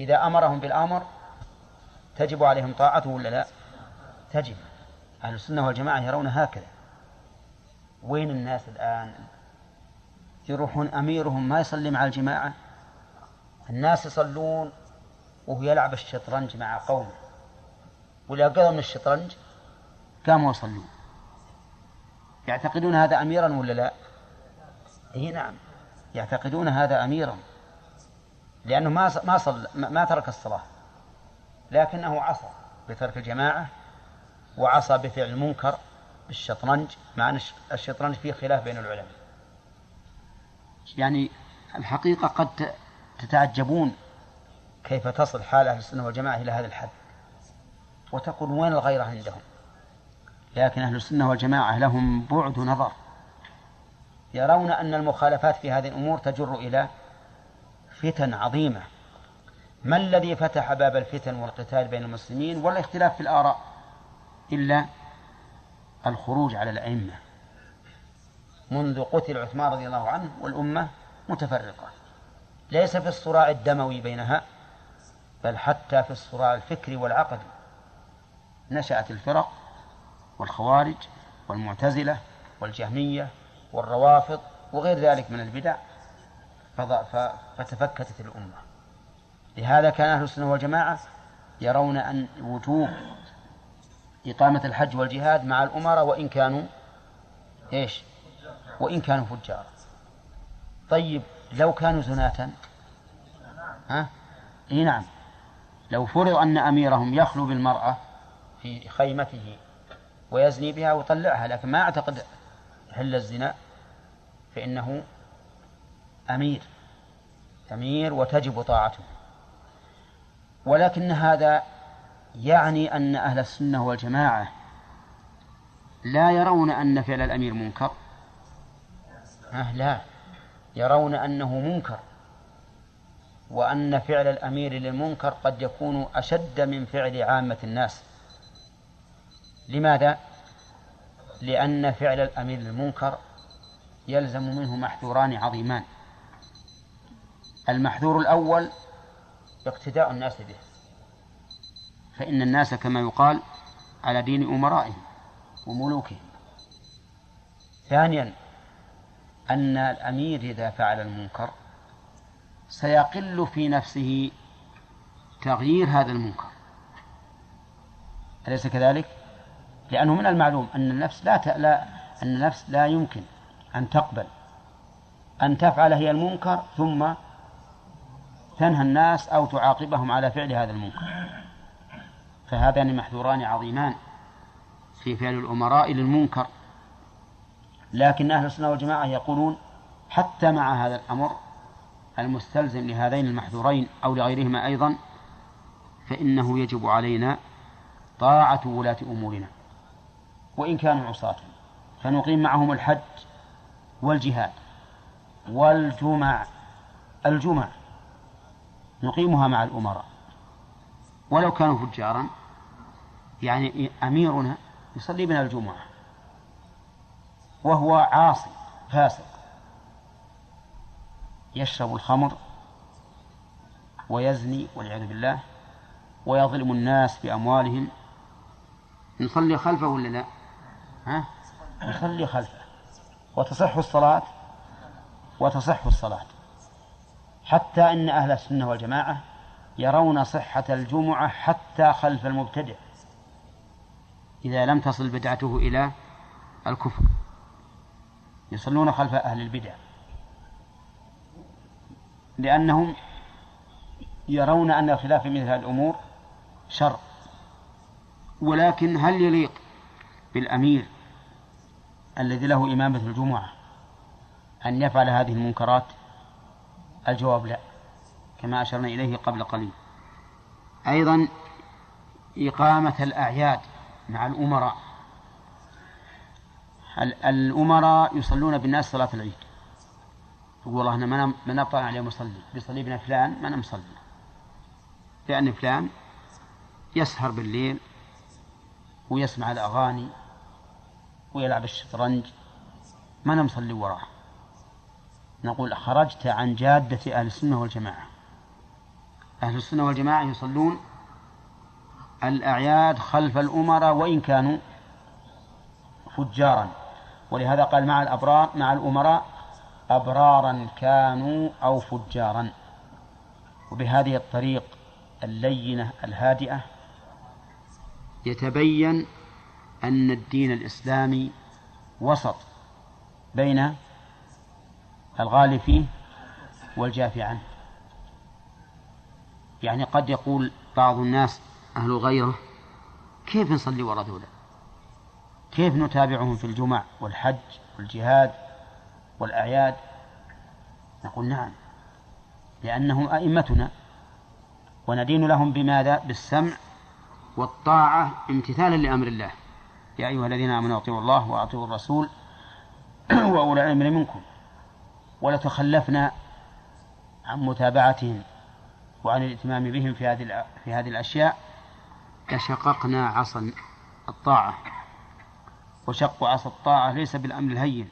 إذا أمرهم بالأمر تجب عليهم طاعته ولا لا؟ تجب. أهل السنة والجماعة يرون هكذا. وين الناس الآن؟ يروحون أميرهم ما يصلي مع الجماعة؟ الناس يصلون وهو يلعب الشطرنج مع قومه. وإذا قضوا من الشطرنج قاموا يصلون. يعتقدون هذا أميرا ولا لا؟ إي نعم يعتقدون هذا أميرا. لأنه ما ما صل ما ترك الصلاة. لكنه عصى بترك الجماعة وعصى بفعل المنكر بالشطرنج مع أن الشطرنج فيه خلاف بين العلماء. يعني الحقيقة قد تتعجبون كيف تصل حال أهل السنة والجماعة إلى هذا الحد؟ وتقول وين الغيرة عندهم؟ لكن أهل السنة والجماعة لهم بعد نظر. يرون أن المخالفات في هذه الأمور تجر إلى فتن عظيمة. ما الذي فتح باب الفتن والقتال بين المسلمين؟ ولا اختلاف في الآراء. إلا الخروج على الأئمة. منذ قتل عثمان رضي الله عنه والأمة متفرقة. ليس في الصراع الدموي بينها بل حتى في الصراع الفكري والعقدي. نشأت الفرق والخوارج والمعتزلة والجهمية والروافض وغير ذلك من البدع فتفككت الأمة. لهذا كان أهل السنة والجماعة يرون أن وجوب إقامة الحج والجهاد مع الأمراء وإن كانوا إيش؟ وإن كانوا فجار طيب لو كانوا زناة ها؟ إيه نعم. لو فرض أن أميرهم يخلو بالمرأة في خيمته ويزني بها ويطلعها لكن ما أعتقد حل الزنا فإنه أمير أمير وتجب طاعته. ولكن هذا يعني أن أهل السنة والجماعة لا يرون أن فعل الأمير منكر. أه لا. يرون أنه منكر وأن فعل الأمير للمنكر قد يكون أشد من فعل عامة الناس. لماذا؟ لأن فعل الأمير للمنكر يلزم منه محذوران عظيمان. المحذور الأول اقتداء الناس به. فإن الناس كما يقال على دين أمرائهم وملوكهم. ثانيا أن الأمير إذا فعل المنكر سيقل في نفسه تغيير هذا المنكر. أليس كذلك؟ لأنه من المعلوم أن النفس لا ت... لا أن النفس لا يمكن أن تقبل. أن تفعل هي المنكر ثم تنهى الناس أو تعاقبهم على فعل هذا المنكر. فهذان محذوران عظيمان في فعل الأمراء للمنكر. لكن أهل السنة والجماعة يقولون حتى مع هذا الأمر المستلزم لهذين المحذورين أو لغيرهما أيضا فإنه يجب علينا طاعة ولاة أمورنا وإن كانوا عصاة. فنقيم معهم الحج والجهاد والجمع الجمع نقيمها مع الأمراء. ولو كانوا فجارا يعني أميرنا يصلي بنا الجمعة وهو عاصي فاسق يشرب الخمر ويزني والعياذ بالله ويظلم الناس بأموالهم نصلي خلفه ولا لا؟ ها؟ نصلي خلفه وتصح الصلاة وتصح الصلاة حتى أن أهل السنة والجماعة يرون صحة الجمعة حتى خلف المبتدع. إذا لم تصل بدعته إلى الكفر. يصلون خلف أهل البدع. لأنهم يرون أن الخلاف في مثل الأمور شر. ولكن هل يليق بالأمير الذي له إمامة الجمعة أن يفعل هذه المنكرات؟ الجواب لا. كما أشرنا إليه قبل قليل. أيضا إقامة الأعياد مع الأمراء. الأمراء يصلون بالناس صلاة العيد. يقول والله أنا ما نبطل عليه مصلي بيصلي بنا فلان ما أنا مصلي لأن فلان يسهر بالليل ويسمع الأغاني ويلعب الشطرنج ما أنا مصلي وراه نقول خرجت عن جادة أهل السنة والجماعة. أهل السنة والجماعة يصلون الأعياد خلف الأمراء وإن كانوا فجارا. ولهذا قال مع الأبرار مع الأمراء أبرارا كانوا أو فجارا. وبهذه الطريق اللينة الهادئة يتبين أن الدين الإسلامي وسط بين الغالي فيه والجافي عنه. يعني قد يقول بعض الناس أهل الغيرة كيف نصلي وراء ذولا كيف نتابعهم في الجمع والحج والجهاد والأعياد؟ نقول نعم لأنهم أئمتنا وندين لهم بماذا؟ بالسمع والطاعة امتثالا لأمر الله. يا أيها الذين آمنوا أطيعوا الله وأطيعوا الرسول وأولي العلم منكم. ولتخلفنا عن متابعتهم. وعن الائتمام بهم في هذه في هذه الأشياء لشققنا عصا الطاعة. وشق عصا الطاعة ليس بالأمر الهين.